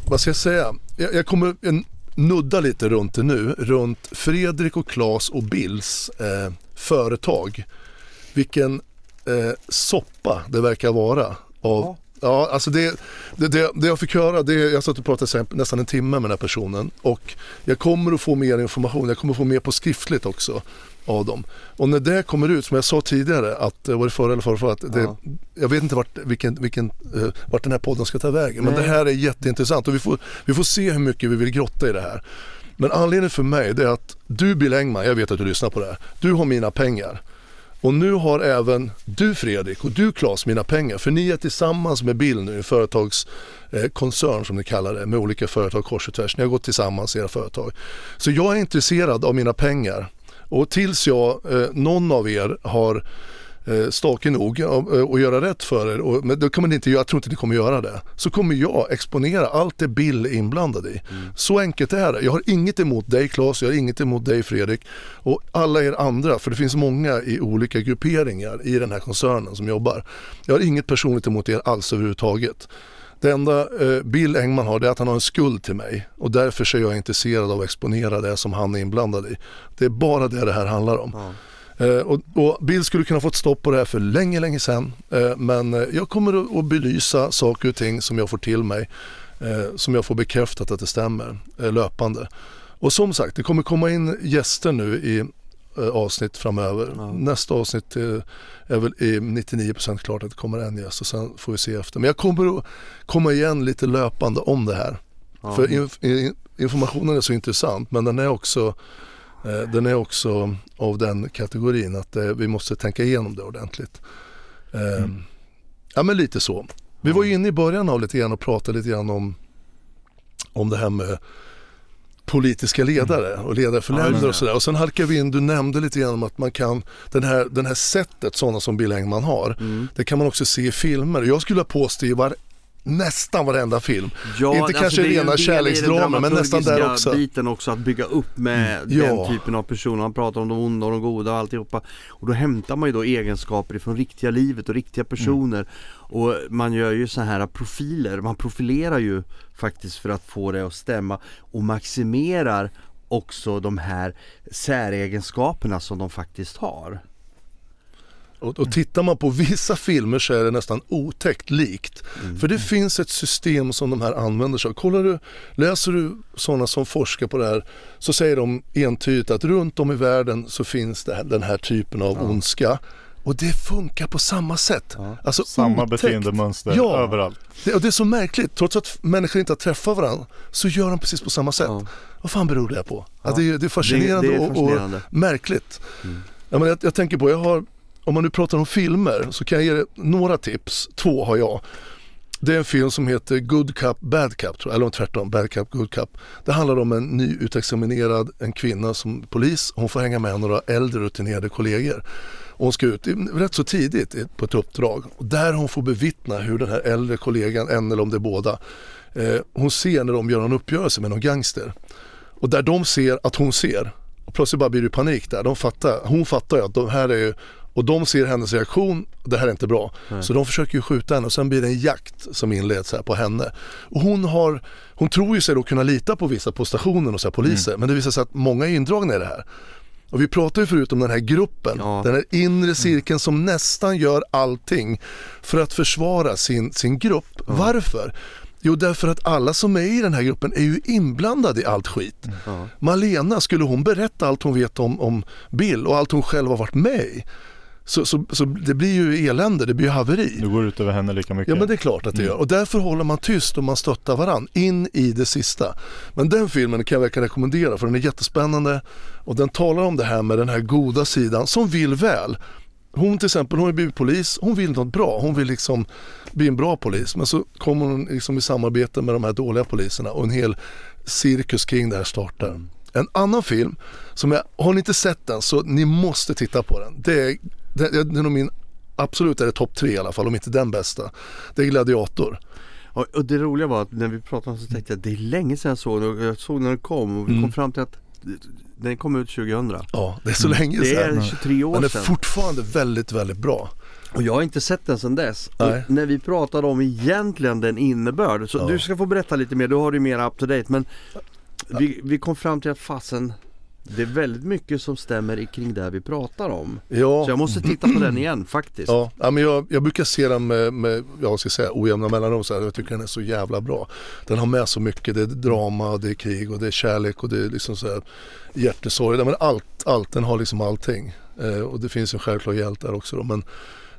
Speaker 1: vad ska jag säga, jag, jag kommer en, nudda lite runt det nu, runt Fredrik och Klas och Bills eh, företag. Vilken eh, soppa det verkar vara av
Speaker 3: Ja.
Speaker 1: Ja, alltså det, det, det, det jag fick höra, det, jag satt och pratade nästan en timme med den här personen och jag kommer att få mer information, jag kommer att få mer på skriftligt också av dem. Och när det kommer ut, som jag sa tidigare, att, eh, var det förra eller förra, att det,
Speaker 3: Ja.
Speaker 1: jag vet inte vart, vilken, vilken, eh, vart den här podden ska ta vägen, men
Speaker 3: Nej.
Speaker 1: det här är jätteintressant och vi får, vi får se hur mycket vi vill grotta i det här. Men anledningen för mig det är att du Bill Engman, jag vet att du lyssnar på det här, du har mina pengar. Och nu har även du Fredrik och du Claes mina pengar för ni är tillsammans med Bill nu, en företagskoncern eh, som ni kallar det, med olika företag kors och tvärs. Ni har gått tillsammans i era företag. Så jag är intresserad av mina pengar och tills jag, eh, någon av er har eh, stake nog och, och göra rätt för er, och, men det kommer ni inte jag tror inte ni kommer göra det, så kommer jag exponera allt det Bill är inblandad i.
Speaker 3: Mm.
Speaker 1: Så enkelt är det. Jag har inget emot dig Claes, jag har inget emot dig Fredrik och alla er andra, för det finns många i olika grupperingar i den här koncernen som jobbar. Jag har inget personligt emot er alls överhuvudtaget. Det enda eh, Bill Engman har det är att han har en skuld till mig och därför så är jag intresserad av att exponera det som han är inblandad i. Det är bara det det här handlar om. Eh, och, och Bill skulle kunna fått stopp på det här för länge, länge sedan. Eh, men jag kommer att, belysa saker och ting som jag får till mig. Som jag får bekräftat att det stämmer löpande. Och som sagt, det kommer komma in gäster nu i avsnitt framöver.
Speaker 3: Ja.
Speaker 1: Nästa avsnitt eh, är väl i 99% klart att det kommer en gäst och sen får vi se efter. Men jag kommer att komma igen lite löpande om det här.
Speaker 3: Ja.
Speaker 1: För inf- in- informationen är så intressant men den är också, eh, den är också av den kategorin att eh, vi måste tänka igenom det ordentligt. Eh,
Speaker 2: Mm.
Speaker 1: Ja men lite så. Vi var ju inne i början av lite grann och pratade lite grann om, om det här med politiska ledare och ledare för länder och sådär. Och sen halkar vi in, du nämnde lite grann om att man kan, den här, den här sättet sådana som Bill Engman har,
Speaker 3: Mm.
Speaker 1: det kan man också se i filmer. Jag skulle påstå i var, nästan varenda film.
Speaker 3: Ja,
Speaker 1: Inte kanske
Speaker 3: ju en
Speaker 1: rena kärleksdramer, men nästan där också.
Speaker 3: biten också att bygga upp med
Speaker 1: Mm. Ja.
Speaker 3: den typen av personer. Han pratar om de onda och de goda och alltihopa. Och då hämtar man ju då egenskaper från riktiga livet och riktiga personer. Och man gör ju så här profiler. Man profilerar ju faktiskt för att få det att stämma och maximerar också de här säregenskaperna som de faktiskt har.
Speaker 1: Och, och tittar man på vissa filmer så är det nästan otäckt likt.
Speaker 3: Mm.
Speaker 1: För det finns ett system som de här använder sig av. Kollar du, läser du sådana som forskar på det här så säger de entydigt att runt om i världen så finns det här, den här typen av ondska. Och det funkar på samma sätt.
Speaker 3: Ja.
Speaker 1: Alltså
Speaker 2: Samma
Speaker 1: otäckt.
Speaker 2: beteendemönster
Speaker 1: Ja.
Speaker 2: överallt.
Speaker 1: Det, och det är så märkligt, trots att människor inte har träffat varandra så gör de precis på samma sätt.
Speaker 3: Ja.
Speaker 1: Vad fan beror det på? Ja. Det, är, det är fascinerande,
Speaker 3: Det- det är
Speaker 1: och-
Speaker 3: fascinerande.
Speaker 1: och märkligt.
Speaker 3: Mm.
Speaker 1: Ja, men jag, jag tänker på, jag har, om man nu pratar om filmer så kan jag ge er några tips. Två har jag. Det är en film som heter Good Cup Bad Cup, tror jag. eller tvärtom, Bad Cup Good Cup. Det handlar om en nyutexaminerad en kvinna som polis. Hon får hänga med några äldre rutinerade kollegor. Hon ska ut rätt så tidigt på ett uppdrag. Och där hon får bevittna hur den här äldre kollegan, en eller om det är båda, eh, hon ser när de gör en uppgörelse med någon gangster. Och där de ser att hon ser, och plötsligt bara blir det panik där. De fattar, hon fattar ju att de här är ju, och de ser hennes reaktion, det här är inte bra. Så de försöker ju skjuta henne och sen blir det en jakt som inleds här på henne. Och hon har, hon tror ju sig då kunna lita på vissa på stationen och så poliser, men det visar sig att många är indragna i det här. Och vi pratade ju förut om den här gruppen,
Speaker 3: Ja.
Speaker 1: den här inre cirkeln som nästan gör allting för att försvara sin, sin grupp. Varför? Jo, därför att alla som är i den här gruppen är ju inblandade i allt skit.
Speaker 3: Ja.
Speaker 1: Malena, skulle hon berätta allt hon vet om, om Bill och allt hon själv har varit med i så, så, så det blir ju elände, det blir ju haveri.
Speaker 2: Nu går det ut över henne lika mycket.
Speaker 1: Ja men det är klart att det gör och därför håller man tyst och man stöttar varann in i det sista. Men den filmen kan jag verkligen rekommendera för den är jättespännande och den talar om det här med den här goda sidan som vill väl. Hon till exempel, hon har blivit polis, hon vill något bra, hon vill liksom bli en bra polis men så kommer hon liksom i samarbete med de här dåliga poliserna och en hel cirkus kring det här startar. En annan film, som jag, har ni inte sett den så ni måste titta på den. Det är, det, det är nog min, absolut är det topp tre i alla fall, om inte den bästa. Det är Gladiator.
Speaker 3: Och, och det roliga var att när vi pratade om så tänkte jag att det är länge sedan jag såg den jag såg när den kom och vi
Speaker 1: Mm.
Speaker 3: kom fram till att den kom ut 2000.
Speaker 1: Ja, det är så länge
Speaker 3: Det är
Speaker 1: sedan.
Speaker 3: 23 år
Speaker 1: Den är
Speaker 3: sedan.
Speaker 1: fortfarande väldigt, väldigt bra.
Speaker 3: Och jag har inte sett den sedan dess. Och när vi pratade om egentligen den innebörd, så
Speaker 1: Ja.
Speaker 3: du ska få berätta lite mer, du har det mer up to date. Men vi, vi kom fram till att fasen, det är väldigt mycket som stämmer kring det vi pratar om.
Speaker 1: Ja,
Speaker 3: Så jag måste titta på den igen faktiskt.
Speaker 1: ja, ja men jag, jag brukar se den med, med jag ska säga, ojämna mellanrum. Så här. Jag tycker den är så jävla bra. Den har med så mycket. Det är drama, det är krig och det är kärlek och det är liksom så här hjärtesorg. Ja, Men allt, allt, den har liksom allting. Eh, och det finns en självklar hjälte där också. Då. Men,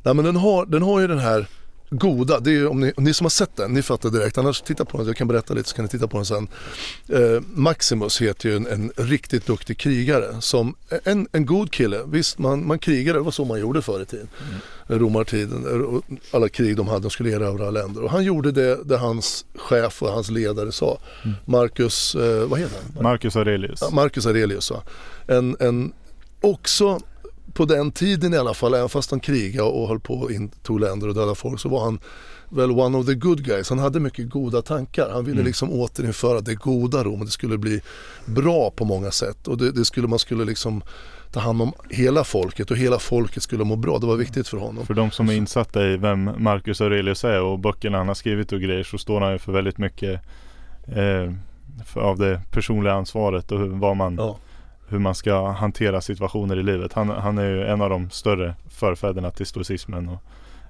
Speaker 1: nej, men den, har, den har ju den här goda, det är om, ni, om ni som har sett den, ni fattar direkt. Annars titta på den, jag kan berätta lite så kan ni titta på den sen. Eh, Maximus heter ju en, en riktigt duktig krigare. Som en, en god kille. Visst, man, man krigade, det var så man gjorde förr i tiden. Romartiden, eh, alla krig de hade, de skulle erövra länder. Och han gjorde det, det hans chef och hans ledare sa. Marcus, eh, vad heter han?
Speaker 2: Marcus Aurelius.
Speaker 1: Ja, Marcus Aurelius va? En, en också på den tiden i alla fall, även fast han krigade och höll på och intog länder och dödade folk så var han väl one of the good guys. Han hade mycket goda tankar. Han ville
Speaker 2: Mm.
Speaker 1: liksom återinföra det goda Rom. Det skulle bli bra på många sätt och det, det skulle, man skulle liksom ta hand om hela folket och hela folket skulle må bra. Det var viktigt för honom.
Speaker 2: För de som är insatta i vem Marcus Aurelius är och böckerna han har skrivit och grejer så står han ju för väldigt mycket eh, för, av det personliga ansvaret och hur, vad man,
Speaker 1: Ja.
Speaker 2: Hur man ska hantera situationer i livet. Han, han är ju en av de större förfäderna till stoicismen och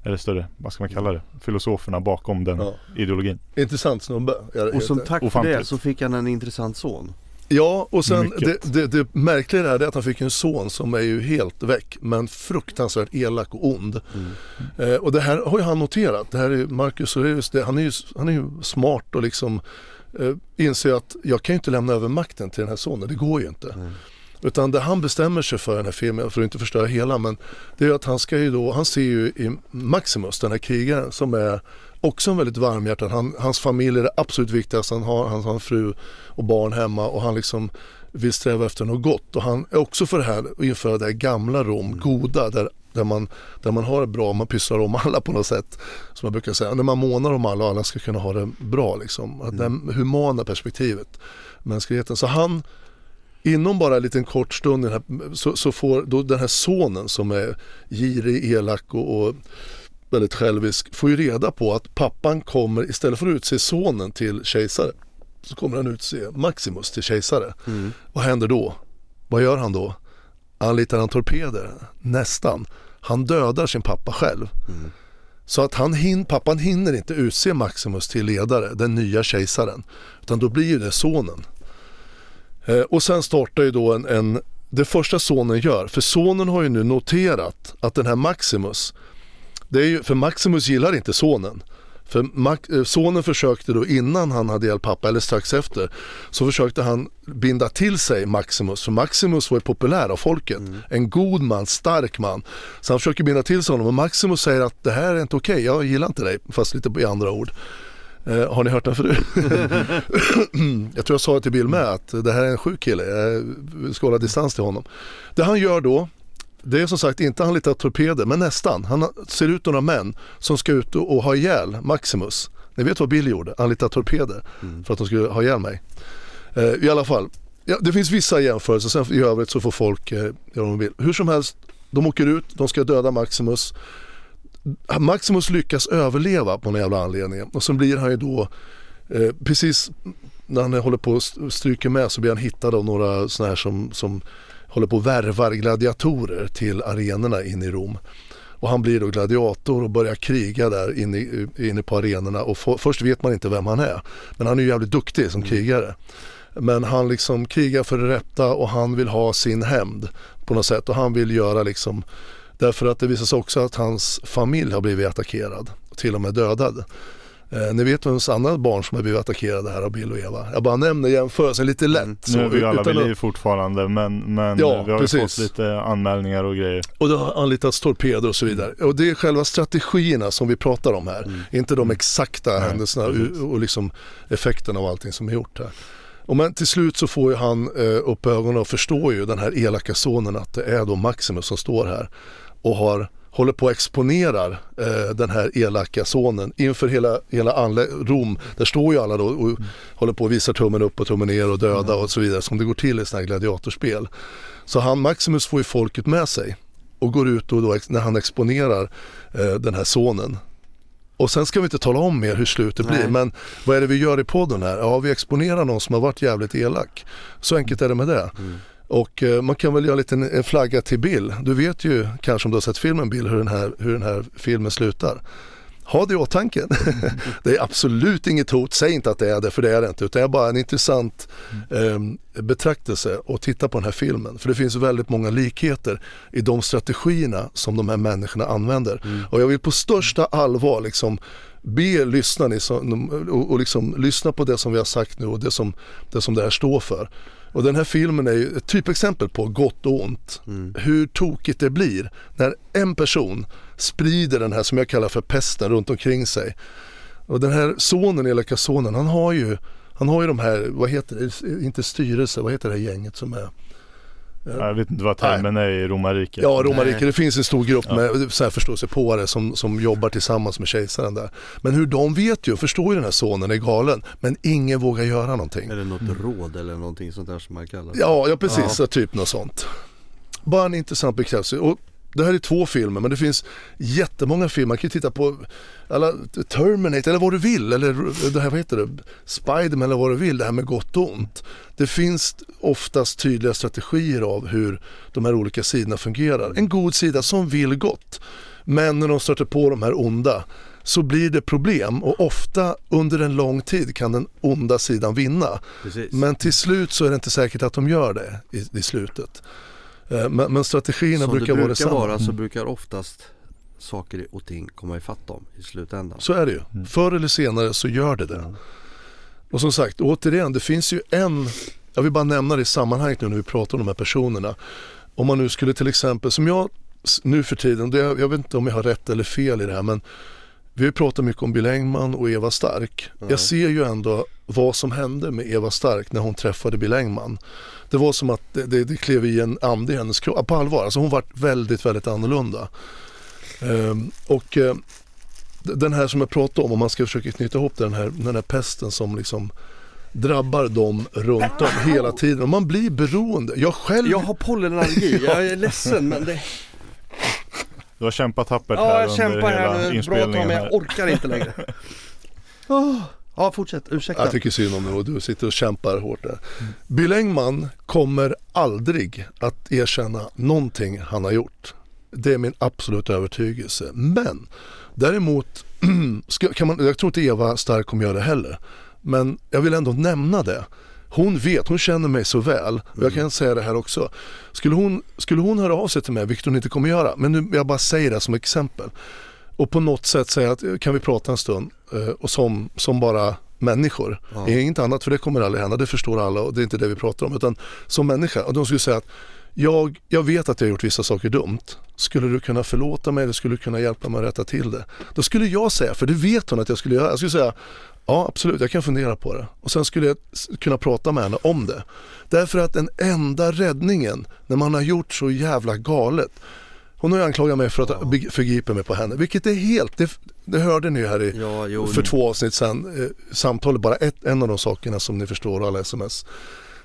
Speaker 2: eller större, vad ska man kalla det, filosoferna bakom den
Speaker 1: Ja.
Speaker 2: ideologin.
Speaker 1: Intressant snubbe.
Speaker 3: Och som tack för det så fick han en intressant son.
Speaker 1: Ja, och sen det, det, det märkliga är att han fick en son som är ju helt väck men fruktansvärt elak och ond. Eh, och det här har ju han noterat. Det här är Marcus Aurelius, det, han, är ju, han är ju smart och liksom eh, inser att jag kan ju inte lämna över makten till den här sonen, det går ju inte. Utan det han bestämmer sig för i den här filmen, för att inte förstöra hela, men det är att han ska ju då, han ser ju i Maximus, den här krigaren som är också en väldigt varmhjärtad, han, hans familj är det absolut viktigaste, han har, han har en fru och barn hemma och han liksom vill sträva efter något gott. Och han är också för det här att införa det här gamla Rom, goda, där, där, man, där man har det bra, man pysslar om alla på något sätt. Som jag brukar säga, när man månar om alla och alla ska kunna ha det bra liksom. Att Det humana perspektivet, mänskligheten. Så han, inom bara en liten kort stund här, så, så får då den här sonen som är girig, elak och, och väldigt självisk får ju reda på att pappan kommer istället för att utse sonen till kejsare så kommer han utse Maximus till kejsare. Vad händer då? Vad gör han då? Anlitar han torpeder? Nästan. Han dödar sin pappa själv. Så att han hin, pappan hinner inte utse Maximus till ledare, den nya kejsaren. Utan då blir ju det sonen. Eh, och sen startar ju då en, en, det första sonen gör, för sonen har ju nu noterat att den här Maximus, det är ju, för Maximus gillar inte sonen. För Mac- eh, sonen försökte då innan han hade hjälpt pappa, eller strax efter, så försökte han binda till sig Maximus. För Maximus var ju populär av folket. En god man, stark man. Så han försöker binda till sig honom och Maximus säger att det här är inte okej, jag gillar inte dig, fast lite i andra ord. Eh, har ni hört den förut? jag tror jag sa det till Bill med att det här är en sjuk kille, jag ska hålla distans till honom. Det han gör då, det är som sagt inte han litar torpeder, men nästan. Han ser ut några män som ska ut och, och ha ihjäl Maximus. Ni vet vad Bill gjorde? Han litade torpeder för att de skulle ha ihjäl mig. Eh, I alla fall, ja, det finns vissa jämförelser, sen i övrigt så får folk eh, göra vad de vill. Hur som helst, de åker ut, de ska döda Maximus. Maximus lyckas överleva på någon jävla anledning och så blir han ju då eh, precis när han håller på att stryka med så blir han hittad av några sådana här som, som håller på och värvar gladiatorer till arenorna in i Rom. Och han blir då gladiator och börjar kriga där inne, inne på arenorna och få, först vet man inte vem han är. Men han är ju jävligt duktig som krigare. Men han liksom krigar för det rätta och han vill ha sin hämnd på något sätt och han vill göra liksom Därför att det visar sig också att hans familj har blivit attackerad, till och med dödad. Eh, ni vet vems andra barn som har blivit attackerade här av Bill och Eva? Jag bara nämner jämförelsen lite lätt. så,
Speaker 2: nu är vi alla vid liv fortfarande men, men
Speaker 1: Ja,
Speaker 2: vi har
Speaker 1: precis.
Speaker 2: fått lite anmälningar och grejer.
Speaker 1: Och det har anlitats torpeder och så vidare. Och det är själva strategierna som vi pratar om här. Inte de exakta
Speaker 2: Nej,
Speaker 1: händelserna
Speaker 2: precis.
Speaker 1: och, och liksom effekten av allting som är gjort här. Och men till slut så får ju han eh, upp ögonen och förstår ju den här elaka sonen att det är då Maximus som står här och har håller på och exponerar eh, den här elaka sonen inför hela, hela Rom. Där står ju alla då och håller på och visar tummen upp och tummen ner och döda och så vidare som det går till i sådana här gladiatorspel. Så han, Maximus får ju folket med sig och går ut och då, när han exponerar eh, den här sonen. Och sen ska vi inte tala om mer hur slutet
Speaker 3: Nej.
Speaker 1: blir, men vad är det vi gör i podden här? Ja, vi exponerar någon som har varit jävligt elak. Så enkelt är det med det. Och eh, man kan väl göra en liten en flagga till Bill. Du vet ju kanske om du har sett filmen Bill hur den här, hur den här filmen slutar. Ha det i åtanke. det är absolut inget hot, säg inte att det är det för det är det inte. Utan det är bara en intressant eh, betraktelse att titta på den här filmen. För det finns väldigt många likheter i de strategierna som de här människorna använder. Och jag vill på största allvar liksom be lyssna ni och, och liksom lyssna på det som vi har sagt nu och det som det, som det här står för. Och den här filmen är ju ett typexempel på gott och ont. Hur tokigt det blir när en person sprider den här som jag kallar för pesten runt omkring sig. Och den här sonen, elaka sonen, han har ju han har ju de här, vad heter det, inte styrelse, vad heter det här gänget som är
Speaker 2: Jag vet inte vad termen är i romarriket.
Speaker 1: Ja, romarriket.
Speaker 3: Nej.
Speaker 1: Det finns en stor grupp
Speaker 2: Ja.
Speaker 1: med så här förståsigpåare som, som jobbar tillsammans med kejsaren där. Men hur de vet ju, förstår ju den här sonen är galen. Men ingen vågar göra någonting.
Speaker 3: Eller något råd eller någonting sånt där som man kallar det.
Speaker 1: Ja, ja precis.
Speaker 3: Ja.
Speaker 1: Så typ något sånt. Bara en intressant bekräftelse. Och det här är två filmer men det finns jättemånga filmer. Man kan ju titta på alla Terminator eller vad du vill. Eller det här, vad heter det? Spiderman eller vad du vill. Det här med gott och ont. Det finns oftast tydliga strategier av hur de här olika sidorna fungerar. En god sida som vill gott. Men när de stöter på de här onda så blir det problem och ofta under en lång tid kan den onda sidan vinna.
Speaker 3: Precis.
Speaker 1: Men till slut så är det inte säkert att de gör det i, i slutet. Eh, Men, men strategierna
Speaker 3: Som
Speaker 1: brukar,
Speaker 3: det
Speaker 1: vara
Speaker 3: brukar
Speaker 1: detsamma.
Speaker 3: vara så brukar oftast saker och ting komma ifatt dem i slutändan.
Speaker 1: Så är det ju.
Speaker 2: Mm.
Speaker 1: Förr eller senare så gör det det.
Speaker 3: Mm.
Speaker 1: Och som sagt, återigen, det finns ju en, jag vill bara nämna det i sammanhanget nu när vi pratar om de här personerna. Om man nu skulle till exempel, som jag nu för tiden, det, jag vet inte om jag har rätt eller fel i det här men vi har ju pratat mycket om Bill Engman och Eva Stark.
Speaker 3: Ja.
Speaker 1: Jag ser ju ändå vad som hände med Eva Stark när hon träffade Bill Engman. Det var som att det, det, det klev i en ande i hennes kropp, på allvar. Alltså hon var väldigt, väldigt annorlunda. Ehm, och eh, den här som jag pratade om, om man ska försöka knyta ihop den här, den här pesten som liksom drabbar dem runt om hela tiden och man blir beroende. Jag själv,
Speaker 3: Jag har pollenallergi, jag är ledsen men det...
Speaker 2: Du har kämpat tappert
Speaker 3: Ja
Speaker 2: här
Speaker 3: jag kämpar
Speaker 2: under hela
Speaker 3: här nu, bra tag
Speaker 2: inspelningen.
Speaker 3: men jag
Speaker 2: här.
Speaker 3: orkar inte längre. Åh. Ja fortsätt, ursäkta.
Speaker 1: jag tycker synd om dig och du sitter och kämpar hårt där. Bill Engman kommer aldrig att erkänna någonting han har gjort. Det är min absoluta övertygelse. Men däremot, kan man, jag tror inte Eva Stark kommer göra det heller. Men jag vill ändå nämna det. Hon vet, hon känner mig så väl och jag kan säga det här också. Skulle hon, skulle hon höra av sig till mig, vilket hon inte kommer göra, men nu, jag bara säger det som exempel. Och på något sätt säga att kan vi prata en stund och som, som bara människor.
Speaker 3: Ja.
Speaker 1: Det är inget annat för det kommer aldrig hända, det förstår alla och det är inte det vi pratar om. Utan som människa, och de skulle säga att jag, jag vet att jag har gjort vissa saker dumt. Skulle du kunna förlåta mig eller skulle du kunna hjälpa mig att rätta till det? Då skulle jag säga, för det vet hon att jag skulle göra, jag skulle säga Ja absolut, jag kan fundera på det. Och sen skulle jag kunna prata med henne om det. Därför att den enda räddningen när man har gjort så jävla galet. Hon har ju anklagat mig för att
Speaker 3: Ja.
Speaker 1: ja. förgripa mig på henne, vilket är helt, det, det hörde ni ju här i,
Speaker 3: Ja, jo,
Speaker 1: för två avsnitt sedan, eh, samtalet, bara ett, en av de sakerna som ni förstår alla sms.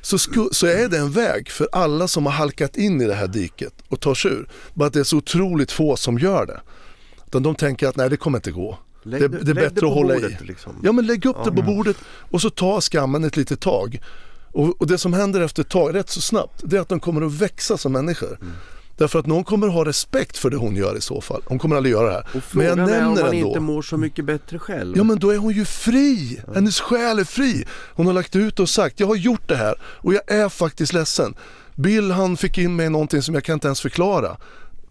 Speaker 1: Så, sku, så är det en väg för alla som har halkat in i det här diket och tar sig ur. Bara att det är så otroligt få som gör det. Utan de tänker att nej det kommer inte gå.
Speaker 3: lägg,
Speaker 1: det- det är bättre att hålla i.
Speaker 3: bordet, Liksom.
Speaker 1: Ja men lägg upp det på
Speaker 2: Ja.
Speaker 1: bordet och så tar skammen ett litet tag. Och, och det som händer efter ett tag, rätt så snabbt, det är att de kommer att växa som människor.
Speaker 3: Mm.
Speaker 1: Därför att någon kommer ha respekt för det hon gör i så fall. Hon kommer aldrig göra det här.
Speaker 3: Och
Speaker 1: Men
Speaker 3: frågan
Speaker 1: jag
Speaker 3: är om
Speaker 1: nämner
Speaker 3: man
Speaker 1: ändå.
Speaker 3: inte mår så mycket bättre själv.
Speaker 1: Ja men då är hon ju fri. Hennes själ är fri. Hon har lagt ut och sagt jag har gjort det här och jag är faktiskt ledsen. Bill han fick in mig i någonting som jag kan inte ens förklara.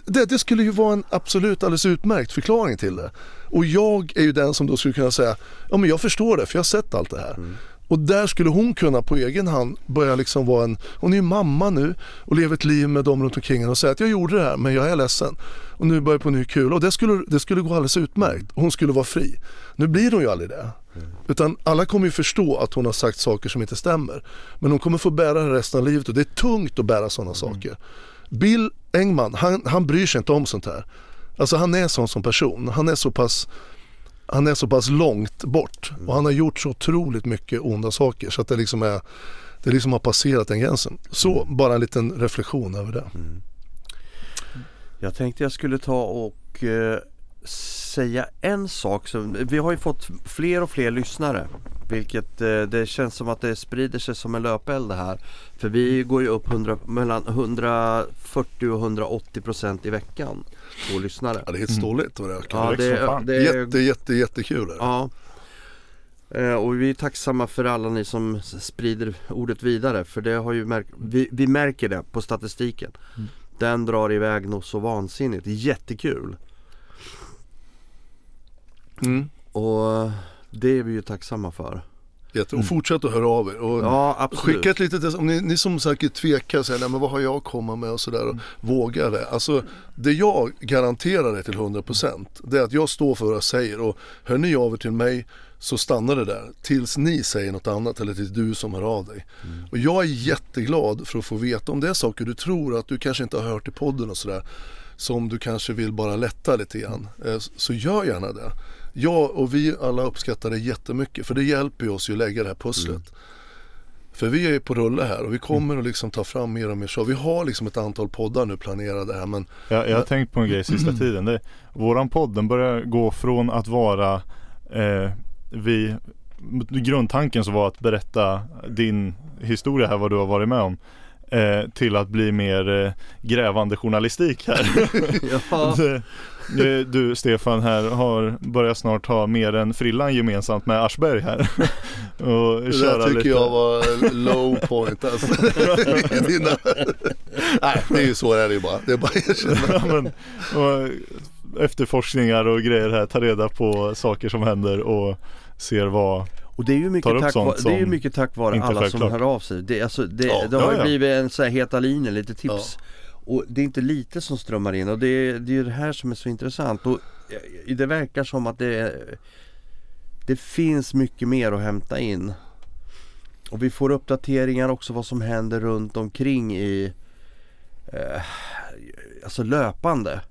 Speaker 1: Det, det skulle ju vara en absolut alldeles utmärkt förklaring till det. Och jag är ju den som då skulle kunna säga ja men jag förstår det för jag har sett allt det här.
Speaker 3: Mm.
Speaker 1: Och där skulle hon kunna på egen hand börja liksom vara en, hon är ju mamma nu och lever ett liv med dem runt omkring henne och säga att jag gjorde det här men jag är ledsen. Och nu börjar jag på ny kul och det skulle, det skulle gå alldeles utmärkt. Hon skulle vara fri. Nu blir hon ju aldrig det. Utan alla kommer ju förstå att hon har sagt saker som inte stämmer. Men hon kommer få bära det resten av livet och det är tungt att bära sådana saker. Bill Engman, han, han bryr sig inte om sånt här. Alltså han är sån som person. Han är så pass han är så pass långt bort och han har gjort så otroligt mycket onda saker så att det liksom är det liksom har passerat den gränsen. Så bara en liten reflektion över det.
Speaker 3: Mm. Jag tänkte jag skulle ta och eh, säga en sak. Som, vi har ju fått fler och fler lyssnare. Vilket eh, det känns som att det sprider sig som en löpeld det här. För vi går ju upp 100, mellan 140 och 180 procent i veckan på lyssnare.
Speaker 1: Ja, det är helt
Speaker 2: Mm.
Speaker 1: ståligt vad det ökar.
Speaker 3: Ja, det, det,
Speaker 1: Jätte, jätte, jättekul är det.
Speaker 3: Ja. Eh, Och vi är tacksamma för alla ni som sprider ordet vidare för det har ju märk- vi, vi märker det på statistiken.
Speaker 2: Mm.
Speaker 3: Den drar iväg något så vansinnigt. Jättekul.
Speaker 1: Mm.
Speaker 3: Och det är vi ju tacksamma för.
Speaker 1: Och fortsätt att höra av er. Och
Speaker 3: Ja, absolut.
Speaker 1: Skicka ett litet, om ni, ni som säkert tvekar och säger, nej men vad har jag att komma med och sådär.
Speaker 3: Mm.
Speaker 1: Våga det. Alltså det jag garanterar er till 100% det är att jag står för vad jag säger och hör ni av er till mig så stannar det där tills ni säger något annat eller tills du som hör av dig.
Speaker 3: Mm.
Speaker 1: Och jag är jätteglad för att få veta om det är saker du tror att du kanske inte har hört i podden och sådär som du kanske vill bara lätta lite grann. Eh, Så gör gärna det. Jag och vi alla uppskattar det jättemycket för det hjälper oss ju att lägga det här pusslet.
Speaker 3: Mm.
Speaker 1: För vi är ju på rulle här och vi kommer att liksom ta fram mer och mer så. Vi har liksom ett antal poddar nu planerade här men
Speaker 2: Jag, jag har tänkt på en grej sista tiden. Det, våran podd den börjar gå från att vara eh, vi, grundtanken som var att berätta din historia här, vad du har varit med om. Eh, till att bli mer eh, grävande journalistik här.
Speaker 3: Ja.
Speaker 2: Du Stefan här har börjat snart ha mer än frillan gemensamt med Aschberg här. Och
Speaker 1: det
Speaker 2: köra
Speaker 1: där tycker
Speaker 2: lite.
Speaker 1: jag var low point alltså. Dina... Nej det är ju så det är det ju bara. Det är bara
Speaker 2: ja, men, och efterforskningar och grejer här, ta reda på saker som händer och ser vad
Speaker 3: Och det är ju mycket, tack, va- det är mycket tack vare alla som
Speaker 2: självklart.
Speaker 3: hör av sig. Det, alltså, det,
Speaker 1: Ja,
Speaker 3: det har
Speaker 2: ja,
Speaker 3: ju
Speaker 2: ja.
Speaker 3: blivit en så här heta linje, lite tips. Och det är inte lite som strömmar in och det, är- det är ju det här som är så intressant. Och eh, det verkar som att det, det finns mycket mer att hämta in. Och vi får uppdateringar också vad som händer runt omkring i eh, Alltså löpande.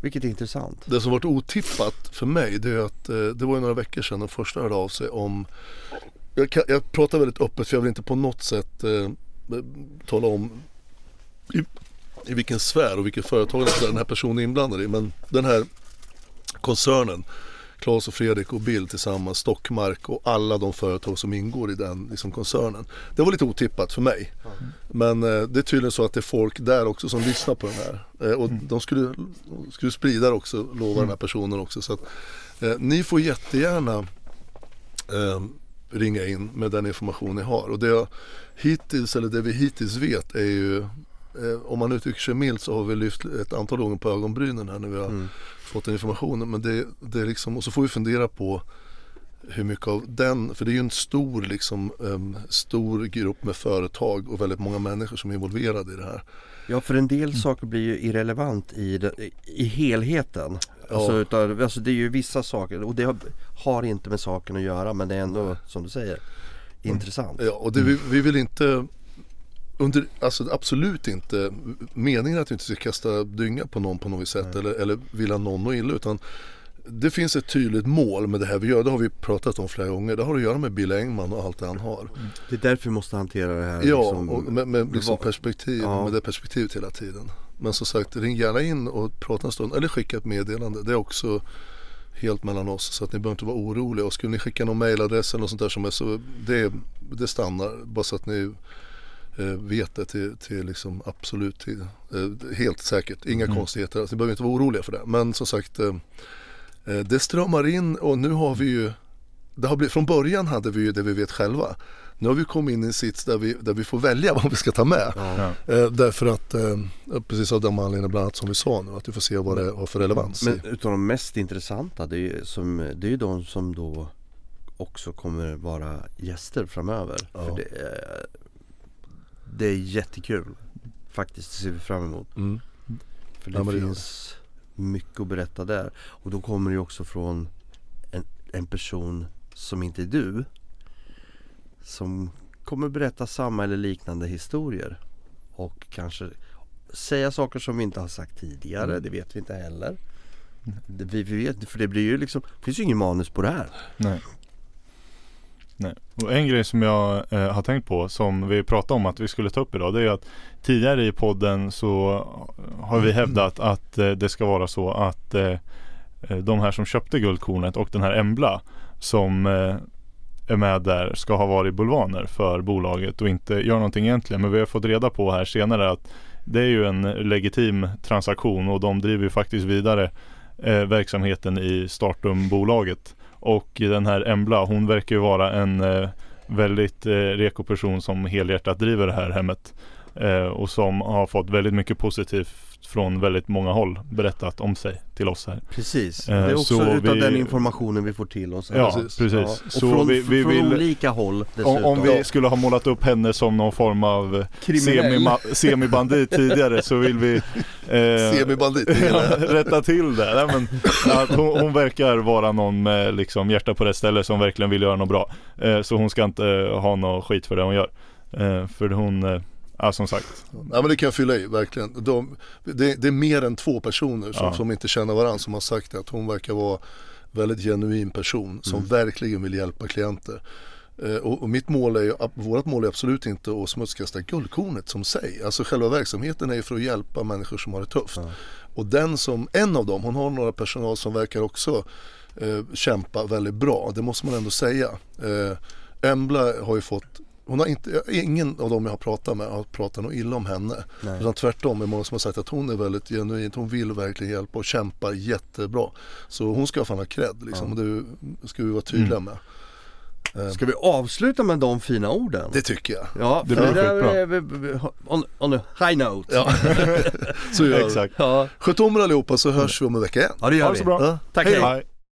Speaker 3: Vilket är intressant.
Speaker 1: Det som varit otippat för mig det är att eh, det var ju några veckor sedan den första hörde av sig om jag, kan, jag pratar väldigt öppet för jag vill inte på något sätt eh, tala om i, i vilken sfär och vilket företag den här personen är inblandad i. Men den här koncernen Claes och Fredrik och Bill tillsammans, Stockmark och alla de företag som ingår i den liksom, koncernen. Det var lite otippat för mig. Men eh, det är tydligen så att det är folk där också som lyssnar på den här. Eh, och de skulle, skulle sprida det också, lovar den här personen också. Så att, eh, ni får jättegärna eh, ringa in med den information ni har. Och det jag hittills, eller det vi hittills vet är ju om man uttrycker sig milt så har vi lyft ett antal gånger på ögonbrynen här när vi har
Speaker 3: Mm.
Speaker 1: fått den informationen. Men det, det är liksom, och så får vi fundera på hur mycket av den, för det är ju en stor, liksom, em, stor grupp med företag och väldigt många människor som är involverade i det här.
Speaker 3: Ja för en del saker blir ju irrelevant i, det, i helheten.
Speaker 1: Ja.
Speaker 3: Alltså, utav, alltså det är ju vissa saker och det har, har inte med saken att göra men det är ändå som du säger intressant.
Speaker 1: Ja, och det, vi, vi vill inte under, alltså absolut inte meningen att vi inte ska kasta dynga på någon på något sätt eller, eller vilja någon något illa utan det finns ett tydligt mål med det här vi gör. Det har vi pratat om flera gånger. Det har att göra med Bill Engman och allt det han har.
Speaker 3: Det är därför vi måste hantera det här.
Speaker 1: Ja,
Speaker 3: liksom,
Speaker 1: och med, med liksom perspektiv,
Speaker 3: Ja.
Speaker 1: med det perspektivet hela tiden. Men som sagt, ring gärna in och prata en stund eller skicka ett meddelande. Det är också helt mellan oss så att ni behöver inte vara oroliga. Och skulle ni skicka någon mailadress eller något sånt där som är så, det, det stannar. Bara så att ni eh, vet det till, till liksom absolut till, eh, helt säkert. Inga
Speaker 2: Mm.
Speaker 1: konstigheter. Alltså, ni behöver inte vara oroliga för det. Men som sagt, eh, eh, det strömmar in och nu har vi ju det har blivit, från början hade vi ju det vi vet själva. Nu har vi kommit in i en sits där vi, där vi får välja vad vi ska ta med.
Speaker 3: Ja.
Speaker 1: Eh, därför att, eh, precis av de anledningarna bland annat som vi sa nu, att vi får se vad det har för relevans.
Speaker 3: Men utav de mest intressanta det är ju som, det är ju de som då också kommer vara gäster framöver.
Speaker 1: Ja.
Speaker 3: För det, är, det är jättekul faktiskt, det ser vi fram emot.
Speaker 1: Mm.
Speaker 3: För
Speaker 1: Ja,
Speaker 3: det
Speaker 1: det gör
Speaker 3: finns mycket att berätta där. Och då kommer det ju också från en, en person som inte är du. Som kommer berätta samma eller liknande historier. Och kanske säga saker som vi inte har sagt tidigare.
Speaker 1: Mm.
Speaker 3: Det vet vi inte heller. Det, vi, vi vet, för det blir ju liksom, det finns ju ingen manus på det här.
Speaker 2: Nej. Nej. Och en grej som jag eh, har tänkt på som vi pratade om att vi skulle ta upp idag det är att tidigare i podden så har vi hävdat att eh, det ska vara så att eh, eh, de här som köpte guldkornet och den här Embla som eh, är med där ska ha varit bulvaner för bolaget och inte gör någonting egentligen. Men vi har fått reda på här senare att det är ju en legitim transaktion och de driver ju faktiskt vidare eh, verksamheten i Startum-bolaget. Och den här Embla, hon verkar ju vara en eh, väldigt eh, reko person som helhjärtat driver det här hemmet. Eh, och som har fått väldigt mycket positivt från väldigt många håll berättat om sig till oss här.
Speaker 3: Precis,
Speaker 2: Eh,
Speaker 3: det är också
Speaker 2: så
Speaker 3: utav
Speaker 2: vi-
Speaker 3: den informationen vi får till oss.
Speaker 2: Ja,
Speaker 1: precis.
Speaker 2: precis.
Speaker 3: Ja, Och
Speaker 2: Så
Speaker 3: från,
Speaker 2: vi, vi
Speaker 3: från
Speaker 2: vill,
Speaker 3: olika håll dessutom.
Speaker 2: om, om vi skulle ha målat upp henne som någon form av semibandit tidigare så vill vi eh,
Speaker 1: Semibandit,
Speaker 2: rätta till det. Nej, men, att hon, hon verkar vara någon med liksom hjärta på rätt ställe som verkligen vill göra något bra. Eh, så hon ska inte ha något skit för det hon gör. Eh, för hon, eh, ja som sagt.
Speaker 1: Ja men det kan jag fylla i, verkligen. De, det, det är mer än två personer som,
Speaker 2: Ja.
Speaker 1: som inte känner varandra som har sagt det, att hon verkar vara väldigt genuin person som
Speaker 3: Mm.
Speaker 1: verkligen vill hjälpa klienter. Eh, och, och mitt mål är ju, vårt mål är absolut inte att smutskasta guldkornet som sig. Alltså själva verksamheten är ju för att hjälpa människor som har det tufft.
Speaker 3: Ja.
Speaker 1: Och den som, en av dem, hon har några personal som verkar också eh, kämpa väldigt bra, det måste man ändå säga. Eh, Embla har ju fått hon har inte, ingen av dem jag har pratat med har pratat något illa om henne.
Speaker 3: Nej.
Speaker 1: Utan tvärtom är många som har sagt att hon är väldigt genuint, hon vill verkligen hjälpa och kämpar jättebra. Så hon ska fan ha cred liksom, och det ska vi vara tydliga med. Eh,
Speaker 3: Ska vi avsluta med de fina orden?
Speaker 1: Det tycker jag.
Speaker 3: Ja,
Speaker 2: Det blir skitbra.
Speaker 3: on, on a high note.
Speaker 1: Ja. Så gör vi.
Speaker 2: Exakt.
Speaker 3: Ja,
Speaker 1: Sköt om er allihopa så hörs vi om en vecka igen.
Speaker 3: ja det gör
Speaker 2: Ha
Speaker 3: vi.
Speaker 2: så bra.
Speaker 1: Ja.
Speaker 3: Tack,
Speaker 1: Hej.
Speaker 2: Hej.